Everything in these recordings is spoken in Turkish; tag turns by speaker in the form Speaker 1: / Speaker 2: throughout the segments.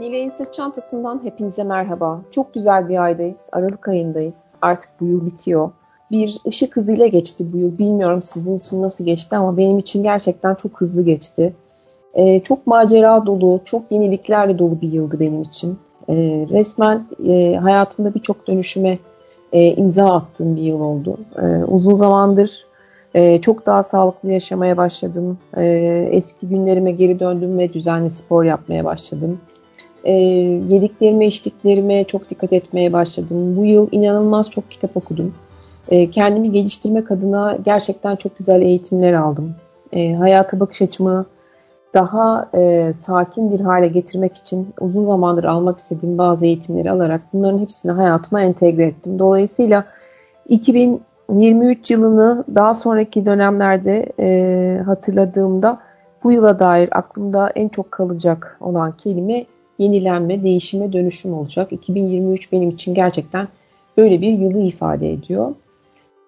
Speaker 1: Nilay'ın sırt çantasından hepinize merhaba. Çok güzel bir aydayız. Aralık ayındayız. Artık bu yıl bitiyor. Bir ışık hızıyla geçti bu yıl. Bilmiyorum sizin için nasıl geçti ama benim için gerçekten çok hızlı geçti. Ee, çok macera dolu, çok yeniliklerle dolu bir yıldı benim için. Ee, resmen e, hayatımda birçok dönüşüme e, imza attığım bir yıl oldu. Ee, uzun zamandır e, çok daha sağlıklı yaşamaya başladım. E, eski günlerime geri döndüm ve düzenli spor yapmaya başladım. E, yediklerime, içtiklerime çok dikkat etmeye başladım. Bu yıl inanılmaz çok kitap okudum. E, kendimi geliştirmek adına gerçekten çok güzel eğitimler aldım. E, hayata bakış açımı daha e, sakin bir hale getirmek için uzun zamandır almak istediğim bazı eğitimleri alarak bunların hepsini hayatıma entegre ettim. Dolayısıyla 2023 yılını daha sonraki dönemlerde e, hatırladığımda bu yıla dair aklımda en çok kalacak olan kelime yenilenme, değişime, dönüşüm olacak. 2023 benim için gerçekten böyle bir yılı ifade ediyor.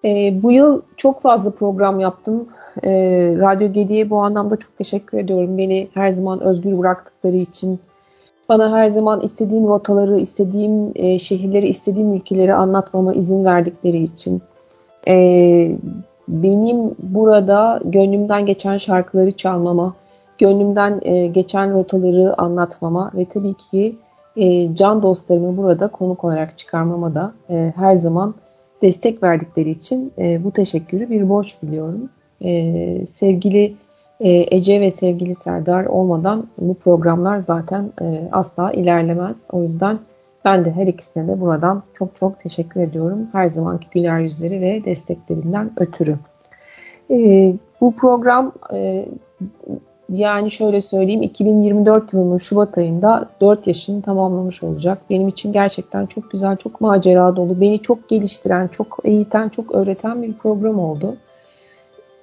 Speaker 1: E, bu yıl çok fazla program yaptım. E, Radyo Gedi'ye bu anlamda çok teşekkür ediyorum. Beni her zaman özgür bıraktıkları için, bana her zaman istediğim rotaları, istediğim e, şehirleri, istediğim ülkeleri anlatmama izin verdikleri için. E, benim burada gönlümden geçen şarkıları çalmama, gönlümden e, geçen rotaları anlatmama ve tabii ki e, can dostlarımı burada konuk olarak çıkarmama da e, her zaman destek verdikleri için e, bu teşekkürü bir borç biliyorum. E, sevgili e, Ece ve sevgili Serdar olmadan bu programlar zaten e, asla ilerlemez. O yüzden ben de her ikisine de buradan çok çok teşekkür ediyorum. Her zamanki güler yüzleri ve desteklerinden ötürü. E, bu program e, yani şöyle söyleyeyim 2024 yılının Şubat ayında 4 yaşını tamamlamış olacak. Benim için gerçekten çok güzel, çok macera dolu, beni çok geliştiren, çok eğiten, çok öğreten bir program oldu.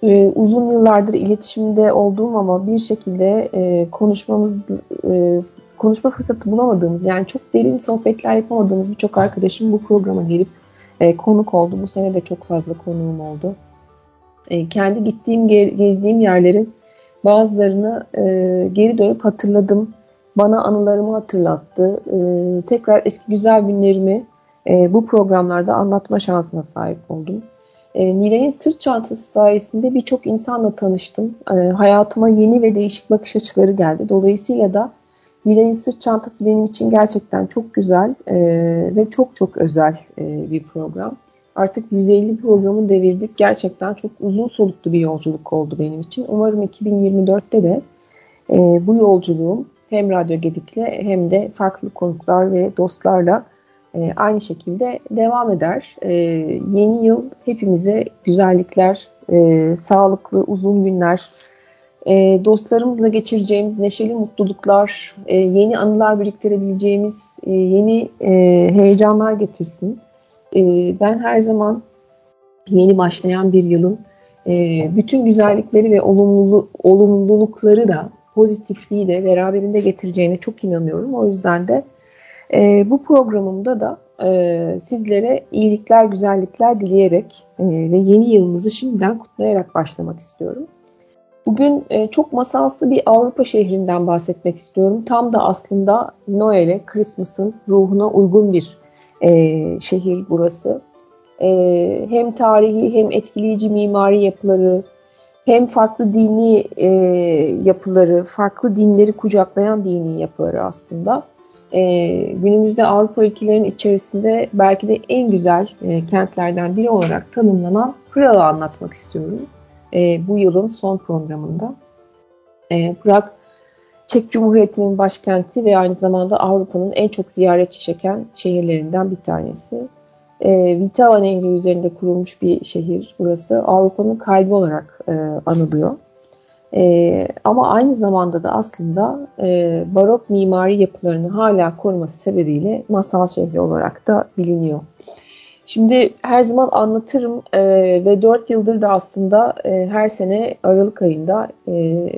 Speaker 1: Ee, uzun yıllardır iletişimde olduğum ama bir şekilde e, konuşmamız, e, konuşma fırsatı bulamadığımız yani çok derin sohbetler yapamadığımız birçok arkadaşım bu programa gelip e, konuk oldu. Bu sene de çok fazla konuğum oldu. E, kendi gittiğim, gezdiğim yerlerin Bazılarını e, geri dönüp hatırladım. Bana anılarımı hatırlattı. E, tekrar eski güzel günlerimi e, bu programlarda anlatma şansına sahip oldum. E, Nilay'ın sırt çantası sayesinde birçok insanla tanıştım. E, hayatıma yeni ve değişik bakış açıları geldi. Dolayısıyla da Nilay'ın sırt çantası benim için gerçekten çok güzel e, ve çok çok özel e, bir program. Artık 150 programı devirdik. Gerçekten çok uzun soluklu bir yolculuk oldu benim için. Umarım 2024'te de e, bu yolculuğum hem Radyo Gedik'le hem de farklı konuklar ve dostlarla e, aynı şekilde devam eder. E, yeni yıl hepimize güzellikler, e, sağlıklı uzun günler, e, dostlarımızla geçireceğimiz neşeli mutluluklar, e, yeni anılar biriktirebileceğimiz e, yeni e, heyecanlar getirsin. E, ben her zaman yeni başlayan bir yılın e, bütün güzellikleri ve olumluluk, olumlulukları da pozitifliği de beraberinde getireceğine çok inanıyorum. O yüzden de e, bu programımda da e, sizlere iyilikler, güzellikler dileyerek e, ve yeni yılınızı şimdiden kutlayarak başlamak istiyorum. Bugün e, çok masalsı bir Avrupa şehrinden bahsetmek istiyorum. Tam da aslında Noel'e, Christmas'ın ruhuna uygun bir e, şehir burası. E, hem tarihi hem etkileyici mimari yapıları, hem farklı dini e, yapıları, farklı dinleri kucaklayan dini yapıları aslında. E, günümüzde Avrupa ülkelerinin içerisinde belki de en güzel e, kentlerden biri olarak tanımlanan Prag'ı anlatmak istiyorum. E, bu yılın son programında. E, Prag Çek Cumhuriyeti'nin başkenti ve aynı zamanda Avrupa'nın en çok ziyaretçi çeken şehirlerinden bir tanesi. E, Vitava Nehri üzerinde kurulmuş bir şehir burası. Avrupa'nın kalbi olarak e, anılıyor. E, ama aynı zamanda da aslında e, barok mimari yapılarını hala koruması sebebiyle masal şehri olarak da biliniyor. Şimdi her zaman anlatırım e, ve 4 yıldır da aslında e, her sene Aralık ayında e,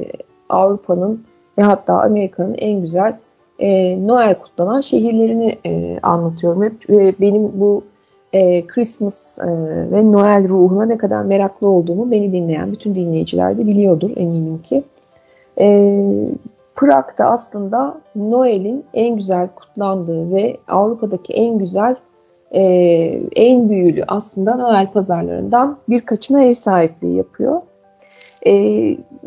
Speaker 1: Avrupa'nın ve hatta Amerika'nın en güzel e, Noel kutlanan şehirlerini e, anlatıyorum. Hep e, benim bu e, Christmas e, ve Noel ruhuna ne kadar meraklı olduğumu beni dinleyen bütün dinleyiciler de biliyordur eminim ki. E, Prag'da aslında Noel'in en güzel kutlandığı ve Avrupa'daki en güzel, e, en büyülü aslında Noel pazarlarından birkaçına ev sahipliği yapıyor. E,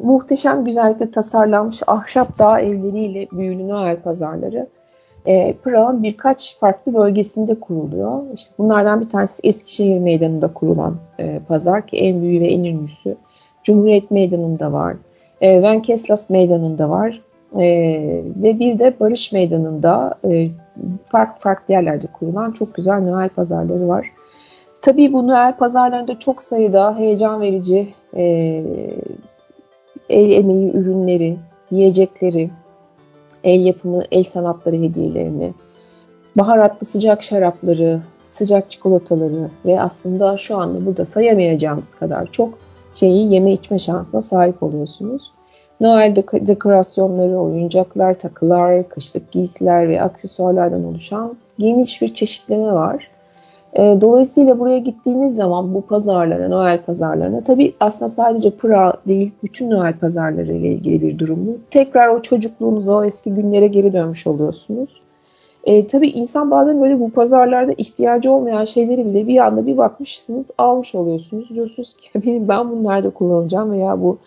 Speaker 1: muhteşem güzellikle tasarlanmış ahşap dağ evleriyle büyülü Noel pazarları e, Prag'ın birkaç farklı bölgesinde kuruluyor. İşte bunlardan bir tanesi Eskişehir Meydanı'nda kurulan e, pazar ki en büyüğü ve en ünlüsü. Cumhuriyet Meydanı'nda var. E, Venkeslas Meydanı'nda var. E, ve bir de Barış Meydanı'nda e, farklı farklı yerlerde kurulan çok güzel Noel pazarları var. Tabii bu Noel pazarlarında çok sayıda heyecan verici e, el emeği ürünleri, yiyecekleri, el yapımı el sanatları hediyelerini, baharatlı sıcak şarapları, sıcak çikolataları ve aslında şu anda burada sayamayacağımız kadar çok şeyi yeme içme şansına sahip oluyorsunuz. Noel dekorasyonları, oyuncaklar, takılar, kışlık giysiler ve aksesuarlardan oluşan geniş bir çeşitleme var. E, dolayısıyla buraya gittiğiniz zaman bu pazarlara, Noel pazarlarına tabii aslında sadece Pıra değil bütün Noel pazarları ile ilgili bir durum bu. Tekrar o çocukluğunuza, o eski günlere geri dönmüş oluyorsunuz. E, tabii insan bazen böyle bu pazarlarda ihtiyacı olmayan şeyleri bile bir anda bir bakmışsınız almış oluyorsunuz. Diyorsunuz ki benim ben bunları kullanacağım veya bu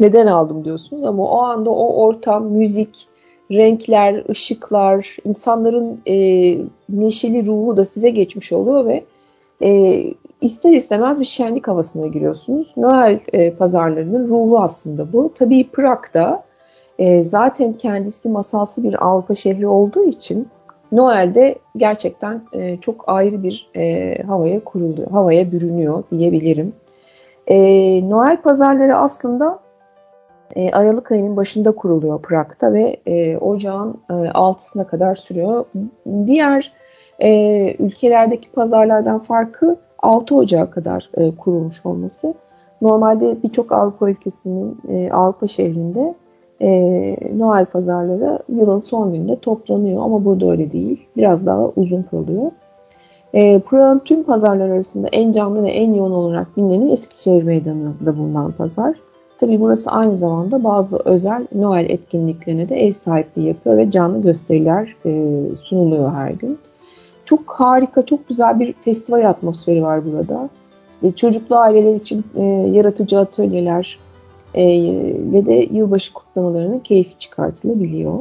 Speaker 1: neden aldım diyorsunuz ama o anda o ortam, müzik, renkler, ışıklar, insanların e, neşeli ruhu da size geçmiş oluyor ve e, ister istemez bir şenlik havasına giriyorsunuz. Noel e, pazarlarının ruhu aslında bu. Tabii Prag'da e, zaten kendisi masalsı bir Avrupa şehri olduğu için Noel'de gerçekten e, çok ayrı bir e, havaya kuruluyor, havaya bürünüyor diyebilirim. E, Noel pazarları aslında e, Aralık ayının başında kuruluyor Prag'da ve e, ocağın e, 6'sına kadar sürüyor. Diğer e, ülkelerdeki pazarlardan farkı 6 Ocağı kadar e, kurulmuş olması. Normalde birçok Avrupa ülkesinin e, Avrupa şehrinde e, Noel pazarları yılın son gününde toplanıyor ama burada öyle değil. Biraz daha uzun kalıyor. E, Prag'ın tüm pazarlar arasında en canlı ve en yoğun olarak bilineni Eskişehir Meydanı'nda bulunan pazar. Tabi burası aynı zamanda bazı özel Noel etkinliklerine de ev sahipliği yapıyor ve canlı gösteriler e, sunuluyor her gün. Çok harika, çok güzel bir festival atmosferi var burada. İşte çocuklu aileler için e, yaratıcı atölyeler e, ve de yılbaşı kutlamalarının keyfi çıkartılabiliyor.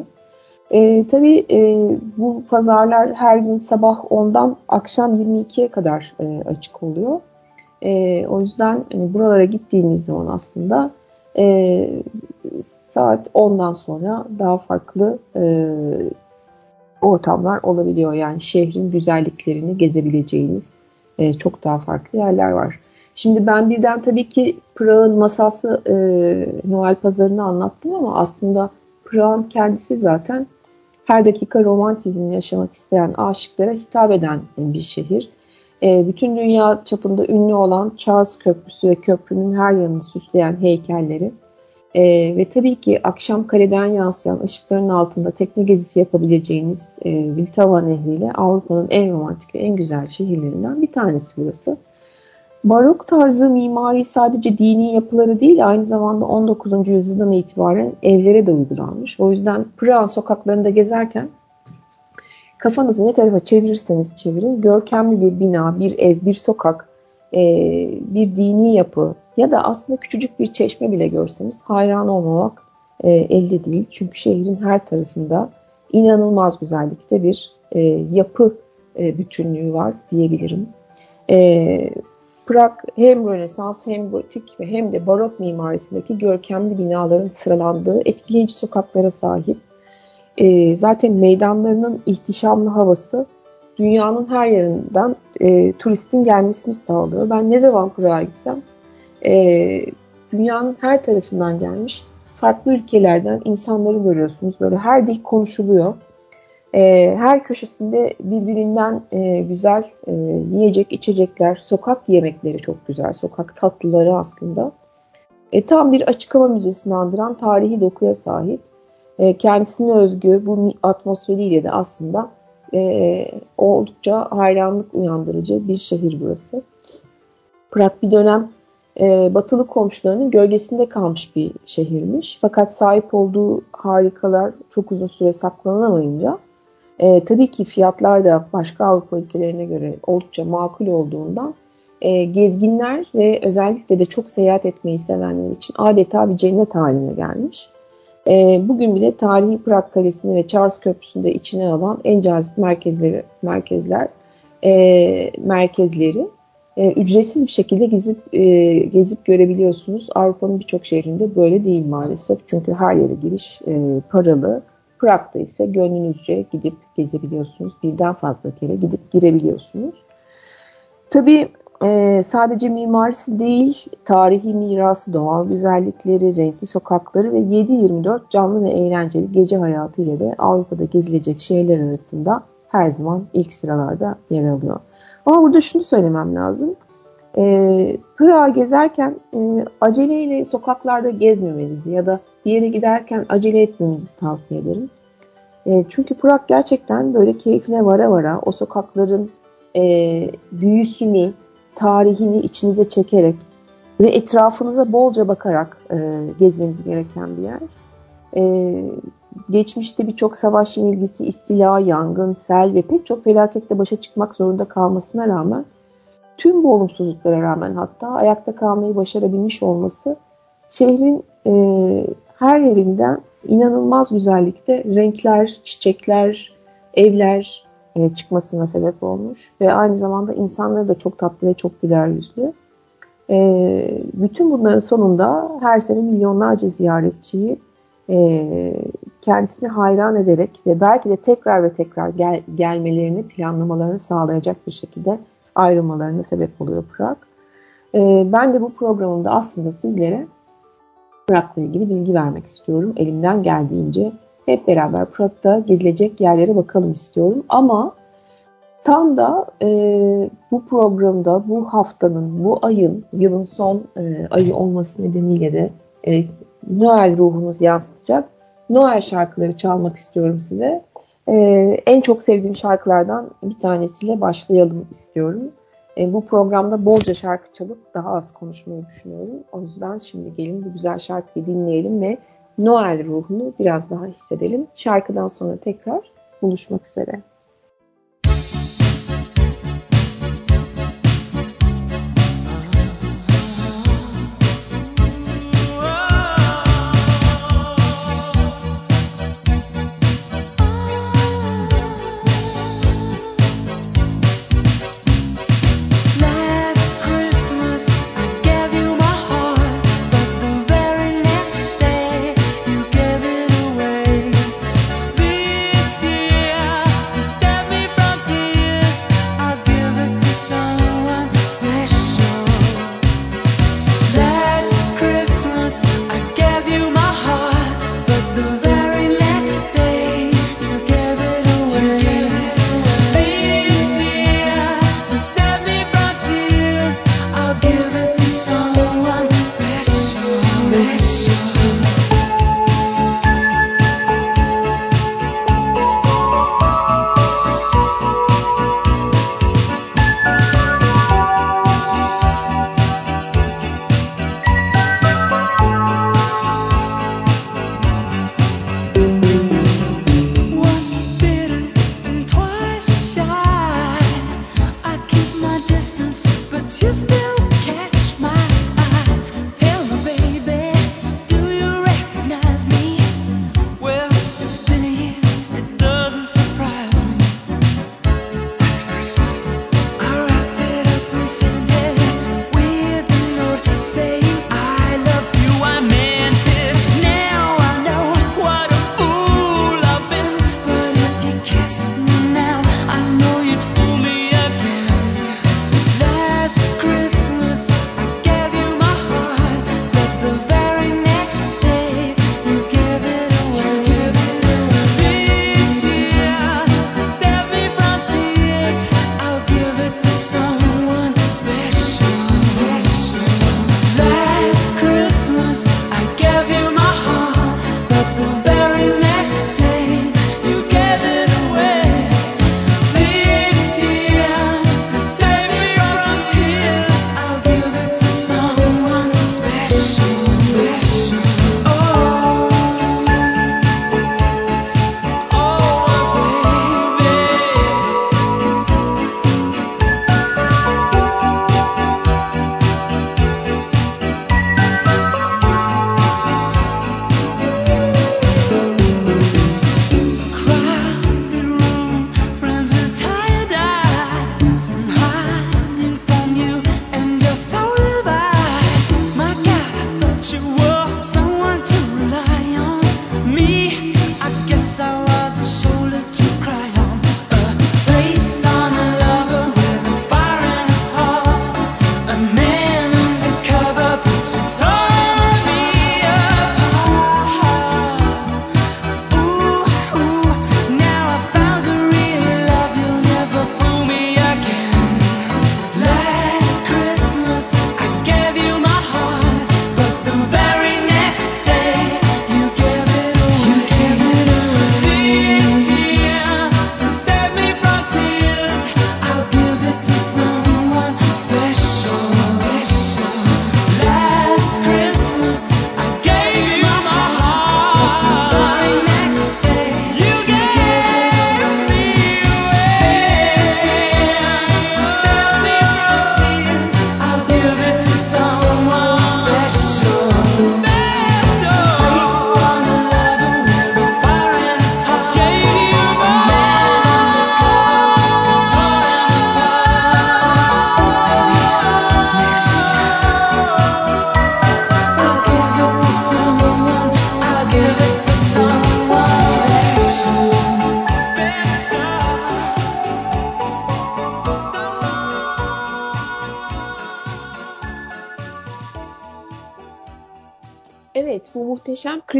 Speaker 1: E, tabii e, bu pazarlar her gün sabah 10'dan akşam 22'ye kadar e, açık oluyor. E, o yüzden hani buralara gittiğiniz zaman aslında e, saat 10'dan sonra daha farklı e, ortamlar olabiliyor. Yani şehrin güzelliklerini gezebileceğiniz e, çok daha farklı yerler var. Şimdi ben birden tabii ki Prag'ın masası e, Noel pazarını anlattım ama aslında Prag'ın kendisi zaten her dakika romantizmini yaşamak isteyen aşıklara hitap eden bir şehir. E, bütün dünya çapında ünlü olan Charles Köprüsü ve köprünün her yanını süsleyen heykelleri e, ve tabii ki akşam kaleden yansıyan ışıkların altında tekne gezisi yapabileceğiniz e, Viltava Nehri ile Avrupa'nın en romantik ve en güzel şehirlerinden bir tanesi burası. Barok tarzı mimari sadece dini yapıları değil aynı zamanda 19. yüzyıldan itibaren evlere de uygulanmış. O yüzden Prag sokaklarında gezerken Kafanızı ne tarafa çevirirseniz çevirin görkemli bir bina, bir ev, bir sokak, e, bir dini yapı ya da aslında küçücük bir çeşme bile görseniz hayran olmamak e, elde değil. Çünkü şehrin her tarafında inanılmaz güzellikte bir e, yapı e, bütünlüğü var diyebilirim. E, Prag hem Rönesans hem gotik ve hem de barok mimarisindeki görkemli binaların sıralandığı etkileyici sokaklara sahip e, zaten meydanlarının ihtişamlı havası dünyanın her yerinden e, turistin gelmesini sağlıyor. Ben ne zaman Prag'a gitsem e, dünyanın her tarafından gelmiş farklı ülkelerden insanları görüyorsunuz. Böyle her dil konuşuluyor. E, her köşesinde birbirinden e, güzel e, yiyecek, içecekler, sokak yemekleri çok güzel. Sokak tatlıları aslında. E, tam bir açık hava müzesini andıran tarihi dokuya sahip. E, kendisine özgü bu atmosferiyle de aslında e, oldukça hayranlık uyandırıcı bir şehir burası. Prag bir dönem e, batılı komşularının gölgesinde kalmış bir şehirmiş. Fakat sahip olduğu harikalar çok uzun süre saklanamayınca e, tabii ki fiyatlar da başka Avrupa ülkelerine göre oldukça makul olduğundan e, gezginler ve özellikle de çok seyahat etmeyi sevenler için adeta bir cennet haline gelmiş. E, bugün bile tarihi Prag Kalesi'ni ve Charles Köprüsü'nü de içine alan en cazip merkezleri, merkezler, e, merkezleri e, ücretsiz bir şekilde gezip e, gezip görebiliyorsunuz. Avrupa'nın birçok şehrinde böyle değil maalesef. Çünkü her yere giriş e, paralı. Prag'da ise gönlünüzce gidip gezebiliyorsunuz. Birden fazla kere gidip girebiliyorsunuz. Tabii e, sadece mimarisi değil, tarihi mirası, doğal güzellikleri, renkli sokakları ve 7-24 canlı ve eğlenceli gece hayatı ile de Avrupa'da gezilecek şehirler arasında her zaman ilk sıralarda yer alıyor. Ama burada şunu söylemem lazım. E, Prag'a gezerken e, aceleyle sokaklarda gezmemenizi ya da bir yere giderken acele etmemizi tavsiye ederim. E, çünkü Prag gerçekten böyle keyfine vara vara o sokakların e, büyüsünü, tarihini içinize çekerek ve etrafınıza bolca bakarak e, gezmeniz gereken bir yer. E, geçmişte birçok savaş yenilgisi, istila, yangın, sel ve pek çok felaketle başa çıkmak zorunda kalmasına rağmen tüm bu olumsuzluklara rağmen hatta ayakta kalmayı başarabilmiş olması şehrin e, her yerinden inanılmaz güzellikte renkler, çiçekler, evler çıkmasına sebep olmuş ve aynı zamanda insanları da çok tatlı ve çok güler yüzlü. E, bütün bunların sonunda her sene milyonlarca ziyaretçiyi e, kendisini hayran ederek ve belki de tekrar ve tekrar gel, gelmelerini planlamalarını sağlayacak bir şekilde ayrılmalarına sebep oluyor Prag. E, ben de bu programımda aslında sizlere Prag'la ilgili bilgi vermek istiyorum. Elimden geldiğince hep beraber Prag'da gezilecek yerlere bakalım istiyorum. Ama tam da e, bu programda bu haftanın, bu ayın, yılın son e, ayı olması nedeniyle de e, Noel ruhumuz yansıtacak Noel şarkıları çalmak istiyorum size. Ee, en çok sevdiğim şarkılardan bir tanesiyle başlayalım istiyorum. Ee, bu programda bolca şarkı çalıp daha az konuşmayı düşünüyorum. O yüzden şimdi gelin bu güzel şarkıyı dinleyelim ve Noel ruhunu biraz daha hissedelim. Şarkıdan sonra tekrar buluşmak üzere.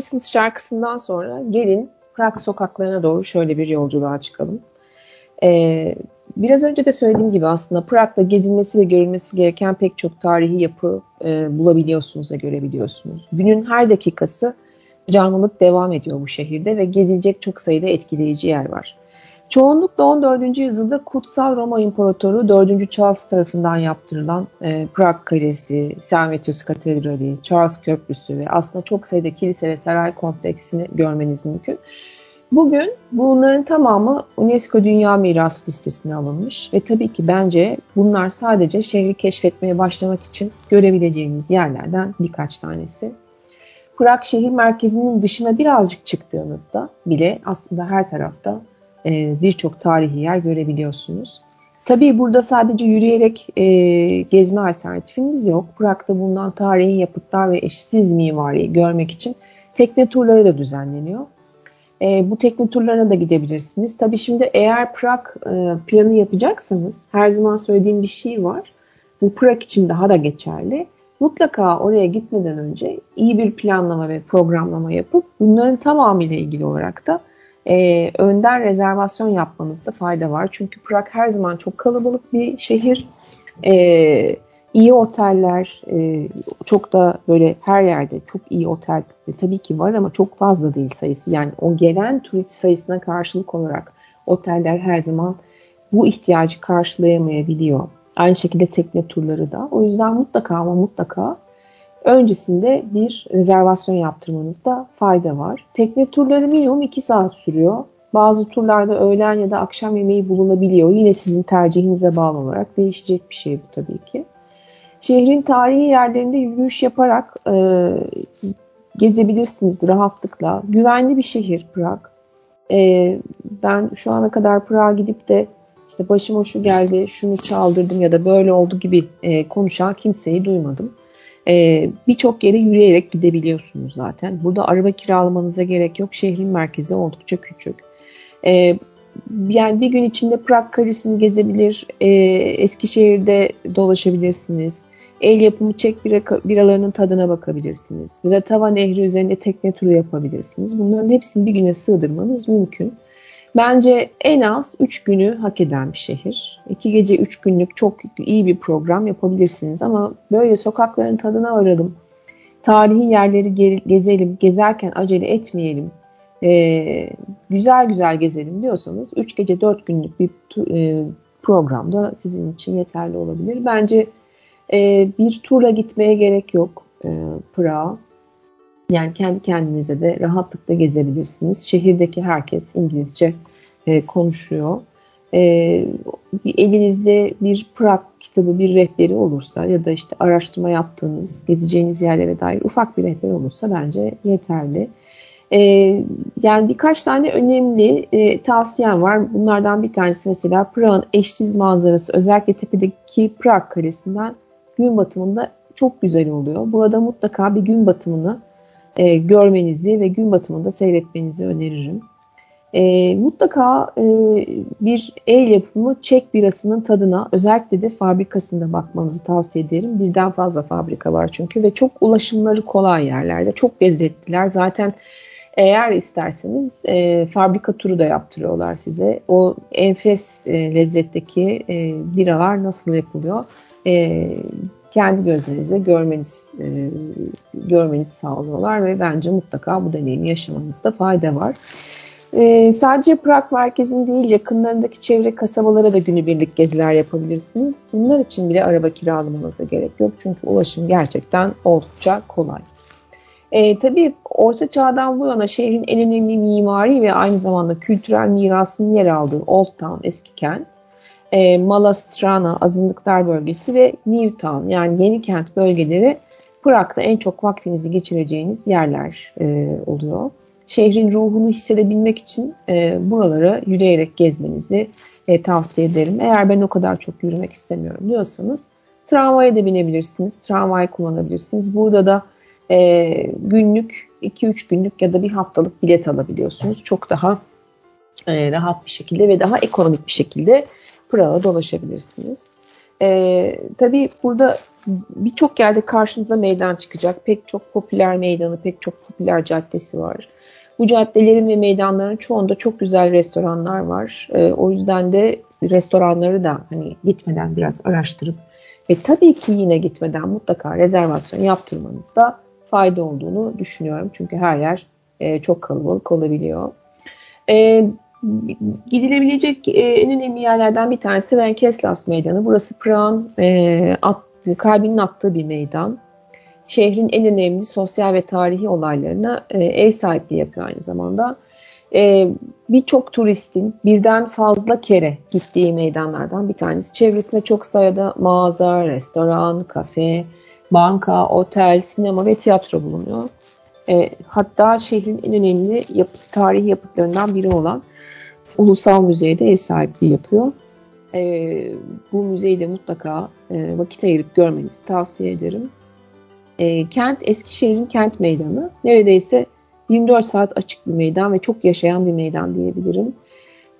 Speaker 1: Christmas şarkısından sonra gelin Prag sokaklarına doğru şöyle bir yolculuğa çıkalım. Ee, biraz önce de söylediğim gibi aslında Prag'da gezilmesi ve görülmesi gereken pek çok tarihi yapı e, bulabiliyorsunuz ve görebiliyorsunuz. Günün her dakikası canlılık devam ediyor bu şehirde ve gezilecek çok sayıda etkileyici yer var. Çoğunlukla 14. yüzyılda Kutsal Roma İmparatoru 4. Charles tarafından yaptırılan e, Prag Kalesi, Servetius Katedrali, Charles Köprüsü ve aslında çok sayıda kilise ve saray kompleksini görmeniz mümkün. Bugün bunların tamamı UNESCO Dünya Mirası listesine alınmış ve tabii ki bence bunlar sadece şehri keşfetmeye başlamak için görebileceğiniz yerlerden birkaç tanesi. Prag şehir merkezinin dışına birazcık çıktığınızda bile aslında her tarafta e, birçok tarihi yer görebiliyorsunuz. Tabii burada sadece yürüyerek e, gezme alternatifiniz yok. Prag'da bulunan tarihi yapıtlar ve eşsiz mimariyi görmek için tekne turları da düzenleniyor. E, bu tekne turlarına da gidebilirsiniz. Tabii şimdi eğer Prag e, planı yapacaksanız her zaman söylediğim bir şey var. Bu Prag için daha da geçerli. Mutlaka oraya gitmeden önce iyi bir planlama ve programlama yapıp bunların tamamıyla ilgili olarak da e, önden rezervasyon yapmanızda fayda var. Çünkü Prag her zaman çok kalabalık bir şehir. E, iyi oteller, e, çok da böyle her yerde çok iyi otel e, tabii ki var ama çok fazla değil sayısı. Yani o gelen turist sayısına karşılık olarak oteller her zaman bu ihtiyacı karşılayamayabiliyor. Aynı şekilde tekne turları da. O yüzden mutlaka ama mutlaka öncesinde bir rezervasyon yaptırmanızda fayda var. Tekne turları minimum 2 saat sürüyor. Bazı turlarda öğlen ya da akşam yemeği bulunabiliyor. Yine sizin tercihinize bağlı olarak değişecek bir şey bu tabii ki. Şehrin tarihi yerlerinde yürüyüş yaparak e, gezebilirsiniz rahatlıkla. Güvenli bir şehir Prag. E, ben şu ana kadar Prag'a gidip de işte başıma şu geldi, şunu çaldırdım ya da böyle oldu gibi e, konuşan kimseyi duymadım. Ee, Birçok yere yürüyerek gidebiliyorsunuz zaten. Burada araba kiralamanıza gerek yok. Şehrin merkezi oldukça küçük. Ee, yani bir gün içinde Prag Kalesi'ni gezebilir, e, Eskişehir'de dolaşabilirsiniz. El yapımı Çek bira, biralarının tadına bakabilirsiniz. Vlatava Nehri üzerinde tekne turu yapabilirsiniz. Bunların hepsini bir güne sığdırmanız mümkün. Bence en az 3 günü hak eden bir şehir. 2 gece 3 günlük çok iyi bir program yapabilirsiniz ama böyle sokakların tadına varalım. Tarihi yerleri gezelim, gezerken acele etmeyelim. Ee, güzel güzel gezelim diyorsanız 3 gece 4 günlük bir e, programda sizin için yeterli olabilir. Bence e, bir turla gitmeye gerek yok e, Pırağa. Yani kendi kendinize de rahatlıkla gezebilirsiniz. Şehirdeki herkes İngilizce e, konuşuyor. E, elinizde bir Prag kitabı, bir rehberi olursa ya da işte araştırma yaptığınız, gezeceğiniz yerlere dair ufak bir rehber olursa bence yeterli. E, yani birkaç tane önemli e, tavsiyem var. Bunlardan bir tanesi mesela Prag'ın eşsiz manzarası. Özellikle tepedeki Prag Kalesi'nden gün batımında çok güzel oluyor. Burada mutlaka bir gün batımını e, görmenizi ve gün batımında seyretmenizi öneririm. E, mutlaka e, bir el yapımı Çek birasının tadına özellikle de fabrikasında bakmanızı tavsiye ederim. Birden fazla fabrika var çünkü ve çok ulaşımları kolay yerlerde. Çok lezzetliler. Zaten eğer isterseniz e, fabrika turu da yaptırıyorlar size. O enfes e, lezzetteki e, biralar nasıl yapılıyor? E, kendi gözlerinizle görmeniz e, görmeniz sağlıyorlar ve bence mutlaka bu deneyimi yaşamanızda fayda var. E, sadece Prag merkezin değil yakınlarındaki çevre kasabalara da günübirlik geziler yapabilirsiniz. Bunlar için bile araba kiralamanıza gerek yok çünkü ulaşım gerçekten oldukça kolay. E, tabii Orta Çağ'dan bu yana şehrin en önemli mimari ve aynı zamanda kültürel mirasının yer aldığı Old Town eski kent, e, Malastrana azınlıklar bölgesi ve New Town yani yeni kent bölgeleri Prag'da en çok vaktinizi geçireceğiniz yerler e, oluyor. Şehrin ruhunu hissedebilmek için e, buraları yürüyerek gezmenizi e, tavsiye ederim. Eğer ben o kadar çok yürümek istemiyorum diyorsanız tramvaya da binebilirsiniz, tramvay kullanabilirsiniz. Burada da e, günlük 2-3 günlük ya da bir haftalık bilet alabiliyorsunuz. Çok daha e, rahat bir şekilde ve daha ekonomik bir şekilde Prag'a dolaşabilirsiniz. E, tabii burada birçok yerde karşınıza meydan çıkacak. Pek çok popüler meydanı, pek çok popüler caddesi var. Bu caddelerin ve meydanların çoğunda çok güzel restoranlar var. E, o yüzden de restoranları da hani gitmeden biraz araştırıp ve tabii ki yine gitmeden mutlaka rezervasyon yaptırmanızda fayda olduğunu düşünüyorum. Çünkü her yer e, çok kalabalık olabiliyor. E, gidilebilecek e, en önemli yerlerden bir tanesi Venkeslas Meydanı. Burası Prag'ın e, attığı, kalbinin attığı bir meydan. Şehrin en önemli sosyal ve tarihi olaylarına e, ev sahipliği yapıyor aynı zamanda. E, Birçok turistin birden fazla kere gittiği meydanlardan bir tanesi. Çevresinde çok sayıda mağaza, restoran, kafe, banka, otel, sinema ve tiyatro bulunuyor. E, hatta şehrin en önemli yapı, tarihi yapıtlarından biri olan Ulusal Müze'de ev sahipliği yapıyor. E, bu müzeyi de mutlaka e, vakit ayırıp görmenizi tavsiye ederim. E, kent Eskişehir'in kent meydanı. Neredeyse 24 saat açık bir meydan ve çok yaşayan bir meydan diyebilirim.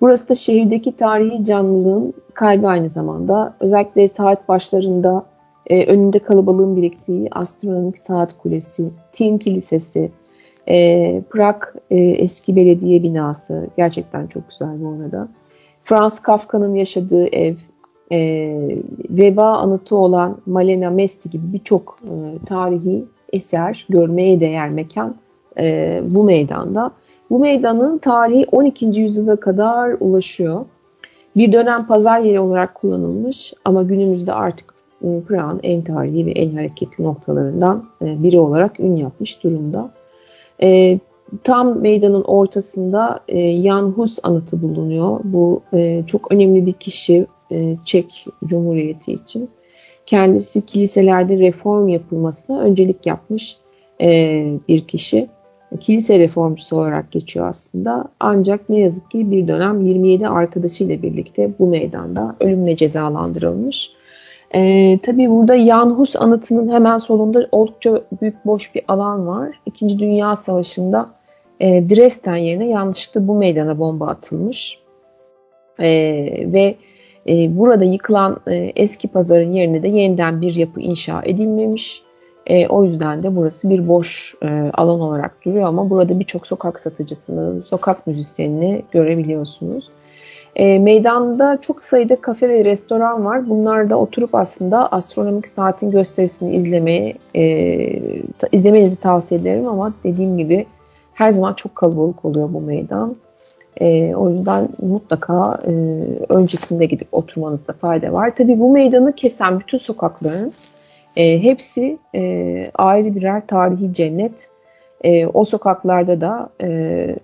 Speaker 1: Burası da şehirdeki tarihi canlılığın kalbi aynı zamanda. Özellikle saat başlarında e, önünde kalabalığın biriktiği astronomik saat kulesi, Tin Kilisesi, e, Prag e, eski belediye binası gerçekten çok güzel bu arada. Franz Kafka'nın yaşadığı ev, e, veba anıtı olan Malena Mesti gibi birçok e, tarihi eser, görmeye değer mekan e, bu meydanda. Bu meydanın tarihi 12. yüzyıla kadar ulaşıyor. Bir dönem pazar yeri olarak kullanılmış ama günümüzde artık e, Prag'ın en tarihi ve en hareketli noktalarından e, biri olarak ün yapmış durumda. E, tam meydanın ortasında Jan Hus anıtı bulunuyor. Bu çok önemli bir kişi Çek Cumhuriyeti için. Kendisi kiliselerde reform yapılmasına öncelik yapmış bir kişi. Kilise reformcusu olarak geçiyor aslında. Ancak ne yazık ki bir dönem 27 arkadaşıyla birlikte bu meydanda ölümle cezalandırılmış. E, tabii burada Jan Hus anıtının hemen solunda oldukça büyük boş bir alan var. İkinci Dünya Savaşı'nda e, Dresden yerine yanlışlıkla bu meydana bomba atılmış. E, ve e, burada yıkılan e, eski pazarın yerine de yeniden bir yapı inşa edilmemiş. E, o yüzden de burası bir boş e, alan olarak duruyor ama burada birçok sokak satıcısını, sokak müzisyenini görebiliyorsunuz. E, meydanda çok sayıda kafe ve restoran var. Bunlarda oturup aslında astronomik saatin gösterisini izlemeye e, izlemenizi tavsiye ederim ama dediğim gibi her zaman çok kalabalık oluyor bu meydan. E, o yüzden mutlaka e, öncesinde gidip oturmanızda fayda var. Tabii bu meydanı kesen bütün sokakların e, hepsi e, ayrı birer tarihi cennet. E, o sokaklarda da e,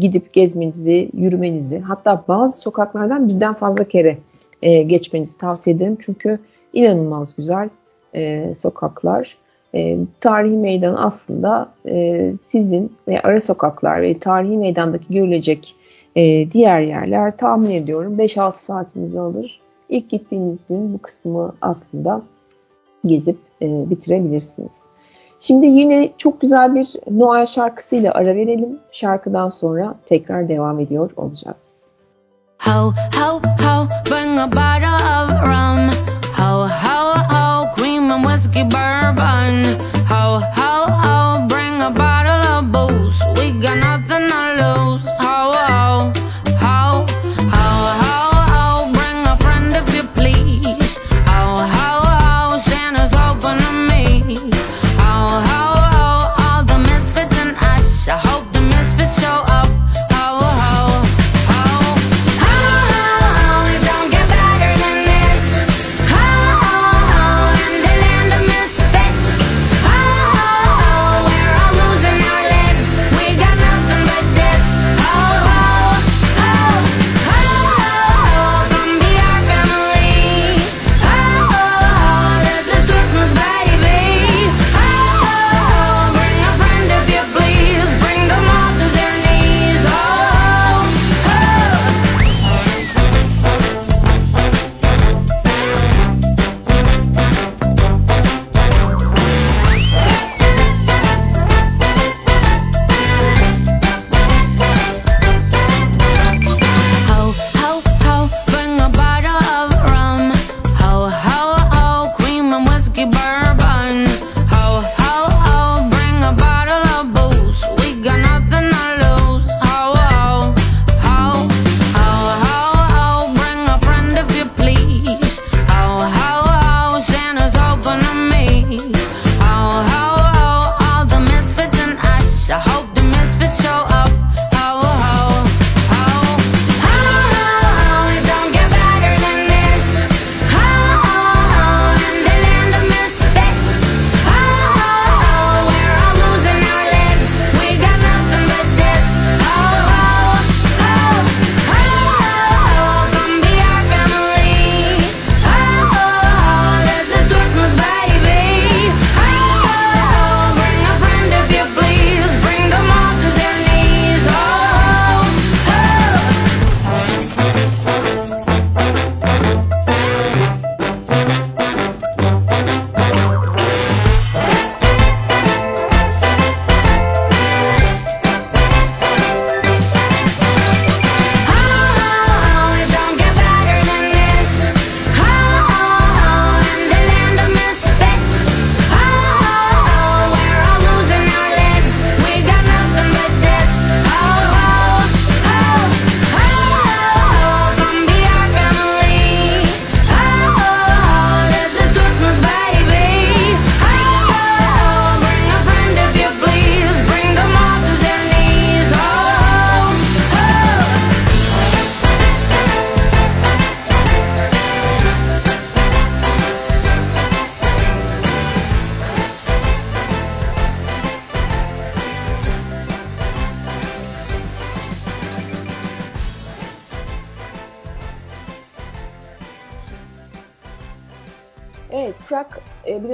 Speaker 1: gidip gezmenizi, yürümenizi hatta bazı sokaklardan birden fazla kere e, geçmenizi tavsiye ederim. Çünkü inanılmaz güzel e, sokaklar. E, tarihi meydan aslında e, sizin ve ara sokaklar ve tarihi meydandaki görülecek e, diğer yerler tahmin ediyorum 5-6 saatinizi alır. İlk gittiğiniz gün bu kısmı aslında gezip
Speaker 2: e, bitirebilirsiniz. Şimdi yine çok güzel bir Noel şarkısıyla ara verelim. Şarkıdan sonra tekrar devam ediyor olacağız. How, how, how, bring a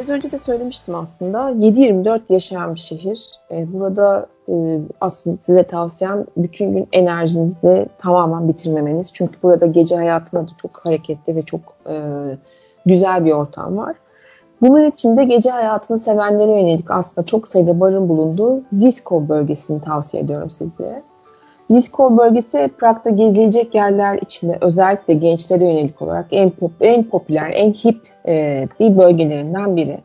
Speaker 2: biraz önce de söylemiştim aslında. 7-24 yaşayan bir şehir. E, burada e, aslında size tavsiyem bütün gün enerjinizi tamamen bitirmemeniz. Çünkü burada gece hayatında da çok hareketli ve çok e, güzel bir ortam var. Bunun için de gece hayatını sevenlere yönelik aslında çok sayıda barın bulunduğu Ziskov bölgesini tavsiye ediyorum sizlere. Ziskov bölgesi Prag'da gezilecek yerler içinde özellikle gençlere yönelik olarak en, pop, en popüler, en hip e, bir bölgelerinden biri.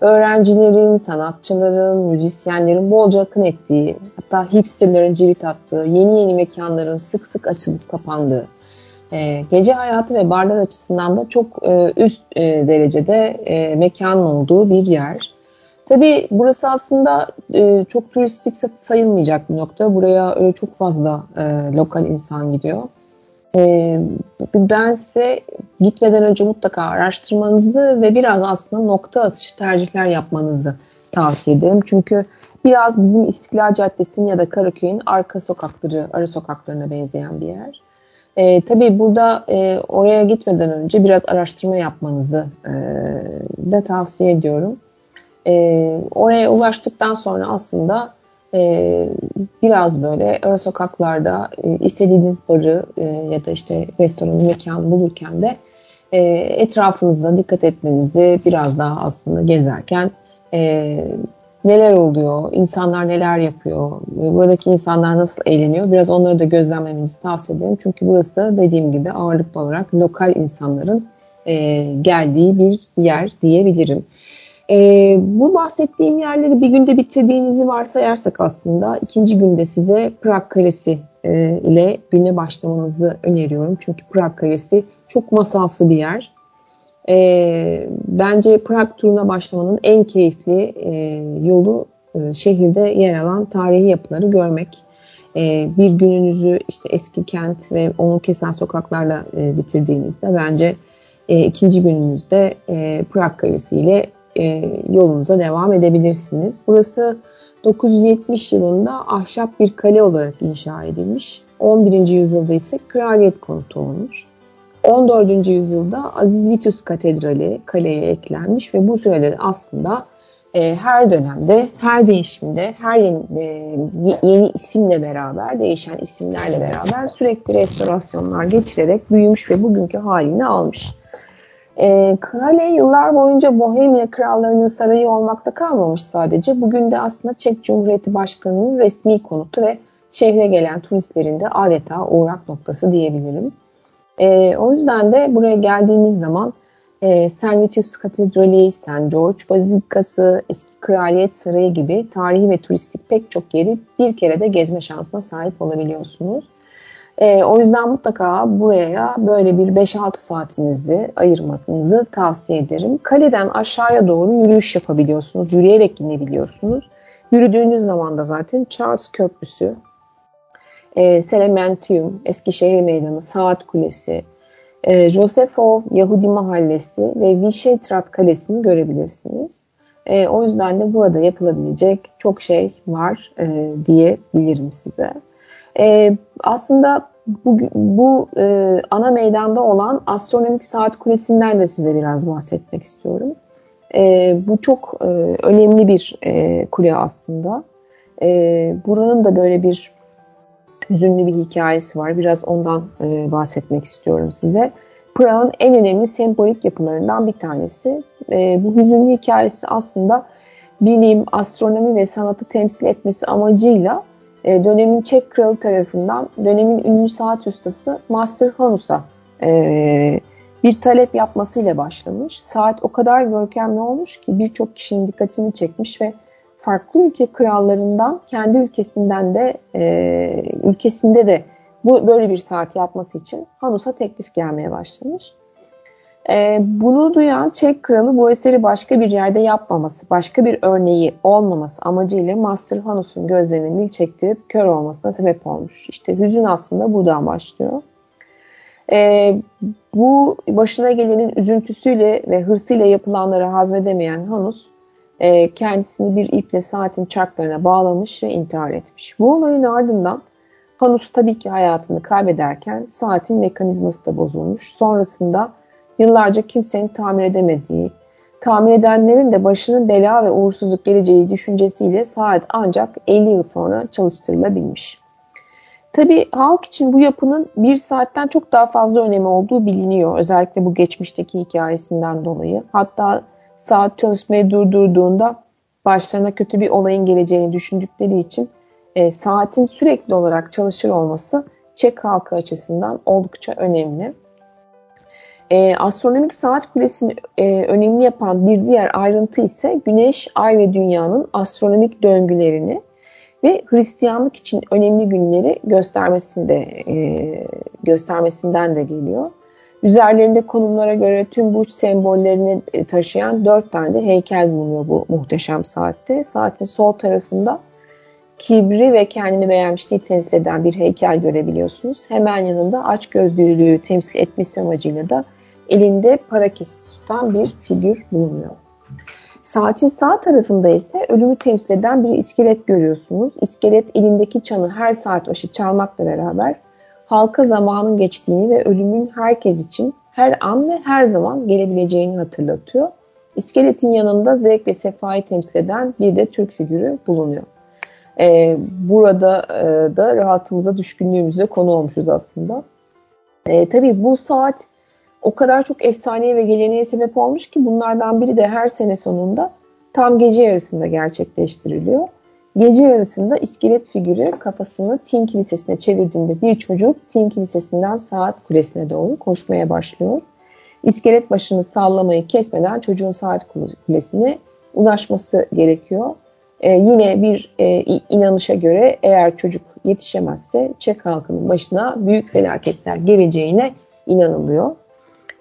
Speaker 2: Öğrencilerin, sanatçıların, müzisyenlerin bolca akın ettiği, hatta hipsterlerin cirit attığı, yeni yeni mekanların sık sık açılıp kapandığı, e, gece hayatı ve barlar açısından da çok e, üst e, derecede e, mekanın olduğu bir yer. Tabii burası aslında e, çok turistik sayılmayacak bir nokta. Buraya öyle çok fazla e, lokal insan gidiyor. E, ben size gitmeden önce mutlaka araştırmanızı ve biraz aslında nokta atışı tercihler yapmanızı tavsiye ederim. Çünkü biraz bizim İstiklal Caddesi'nin ya da Karaköy'ün arka sokakları, ara sokaklarına benzeyen bir yer. E, tabii burada e, oraya gitmeden önce biraz araştırma yapmanızı e, da tavsiye ediyorum. E, oraya ulaştıktan sonra aslında e, biraz böyle ara sokaklarda e, istediğiniz barı e, ya da işte restoranı, mekan bulurken de
Speaker 1: e, etrafınıza dikkat etmenizi biraz daha aslında gezerken e, neler oluyor, insanlar neler yapıyor, buradaki insanlar nasıl eğleniyor biraz onları da gözlemlemenizi tavsiye ederim. Çünkü burası dediğim gibi ağırlıklı olarak lokal insanların e, geldiği bir yer diyebilirim. E, bu bahsettiğim yerleri bir günde bitirdiğinizi varsayarsak aslında ikinci günde size Prag Kalesi e, ile güne başlamanızı öneriyorum. Çünkü Prag Kalesi çok masalsı bir yer. E, bence Prag turuna başlamanın en keyifli e, yolu e, şehirde yer alan tarihi yapıları görmek. E, bir gününüzü işte eski kent ve onu kesen sokaklarla e, bitirdiğinizde bence e, ikinci gününüzde e, Prag Kalesi ile e, yolunuza devam edebilirsiniz. Burası 970 yılında ahşap bir kale olarak inşa edilmiş. 11. yüzyılda ise kraliyet konutu olmuş. 14. yüzyılda Aziz Vitus Katedrali kaleye eklenmiş ve bu sürede de aslında e, her dönemde, her değişimde, her yeni, e, yeni isimle beraber, değişen isimlerle beraber sürekli restorasyonlar geçirerek büyümüş ve bugünkü halini almış. E, kale yıllar boyunca Bohemya krallarının sarayı olmakta kalmamış sadece. Bugün de aslında Çek Cumhuriyeti Başkanı'nın resmi konutu ve şehre gelen turistlerin de adeta uğrak noktası diyebilirim. E, o yüzden de buraya geldiğiniz zaman e, St. Vitus Katedrali, St. George Bazilikası, Eski Kraliyet Sarayı gibi tarihi ve turistik pek çok yeri bir kere de gezme şansına sahip olabiliyorsunuz. E, o yüzden mutlaka buraya böyle bir 5-6 saatinizi ayırmasınızı tavsiye ederim. Kaleden aşağıya doğru yürüyüş yapabiliyorsunuz. Yürüyerek inebiliyorsunuz. Yürüdüğünüz zaman da zaten Charles Köprüsü, e, Selementium, Eskişehir Meydanı, Saat Kulesi, e, Josefov Yahudi Mahallesi ve Vişetrat Kalesi'ni görebilirsiniz. E, o yüzden de burada yapılabilecek çok şey var e, diyebilirim size. E, aslında bu, bu e, ana meydanda olan astronomik saat kulesinden de size biraz bahsetmek istiyorum. E, bu çok e, önemli bir e, kule aslında. E, buranın da böyle bir hüzünlü bir hikayesi var. Biraz ondan e, bahsetmek istiyorum size. Prag'ın en önemli sembolik yapılarından bir tanesi. E, bu hüzünlü hikayesi aslında bilim, astronomi ve sanatı temsil etmesi amacıyla e, dönemin Çek kralı tarafından dönemin ünlü saat ustası Master Hanus'a e, bir talep yapmasıyla başlamış. Saat o kadar görkemli olmuş ki birçok kişinin dikkatini çekmiş ve farklı ülke krallarından kendi ülkesinden de e, ülkesinde de bu böyle bir saat yapması için Hanus'a teklif gelmeye başlamış. E, bunu duyan Çek kralı bu eseri başka bir yerde yapmaması, başka bir örneği olmaması amacıyla Master Hanus'un gözlerini mil çektirip kör olmasına sebep olmuş. İşte hüzün aslında buradan başlıyor. E, bu başına gelenin üzüntüsüyle ve hırsıyla yapılanları hazmedemeyen Hanus e, kendisini bir iple saatin çarklarına bağlamış ve intihar etmiş. Bu olayın ardından Hanus tabii ki hayatını kaybederken saatin mekanizması da bozulmuş. Sonrasında yıllarca kimsenin tamir edemediği, tamir edenlerin de başının bela ve uğursuzluk geleceği düşüncesiyle saat ancak 50 yıl sonra çalıştırılabilmiş. Tabi halk için bu yapının bir saatten çok daha fazla önemi olduğu biliniyor. Özellikle bu geçmişteki hikayesinden dolayı. Hatta saat çalışmayı durdurduğunda başlarına kötü bir olayın geleceğini düşündükleri için e, saatin sürekli olarak çalışır olması Çek halkı açısından oldukça önemli. E, astronomik saat kulesini e, önemli yapan bir diğer ayrıntı ise Güneş, Ay ve Dünya'nın astronomik döngülerini ve Hristiyanlık için önemli günleri göstermesinde e, göstermesinden de geliyor. Üzerlerinde konumlara göre tüm burç sembollerini e, taşıyan dört tane de heykel bulunuyor bu muhteşem saatte. Saatin sol tarafında kibri ve kendini beğenmişliği temsil eden bir heykel görebiliyorsunuz. Hemen yanında aç gözlülüğü temsil etmesi amacıyla da elinde para kesisi tutan bir figür bulunuyor. Saatin sağ tarafında ise ölümü temsil eden bir iskelet görüyorsunuz. İskelet elindeki çanı her saat başı çalmakla beraber halka zamanın geçtiğini ve ölümün herkes için her an ve her zaman gelebileceğini hatırlatıyor. İskeletin yanında zevk ve sefayı temsil eden bir de Türk figürü bulunuyor. Ee, burada e, da rahatımıza, düşkünlüğümüze konu olmuşuz aslında. E, tabii bu saat o kadar çok efsaneye ve geleneğe sebep olmuş ki bunlardan biri de her sene sonunda tam gece yarısında gerçekleştiriliyor. Gece yarısında iskelet figürü kafasını Tin Kilisesi'ne çevirdiğinde bir çocuk Tin Kilisesi'nden saat kulesine doğru koşmaya başlıyor. İskelet başını sallamayı kesmeden çocuğun saat kulesine ulaşması gerekiyor. Ee, yine bir e, inanışa göre eğer çocuk yetişemezse Çek halkının başına büyük felaketler geleceğine inanılıyor.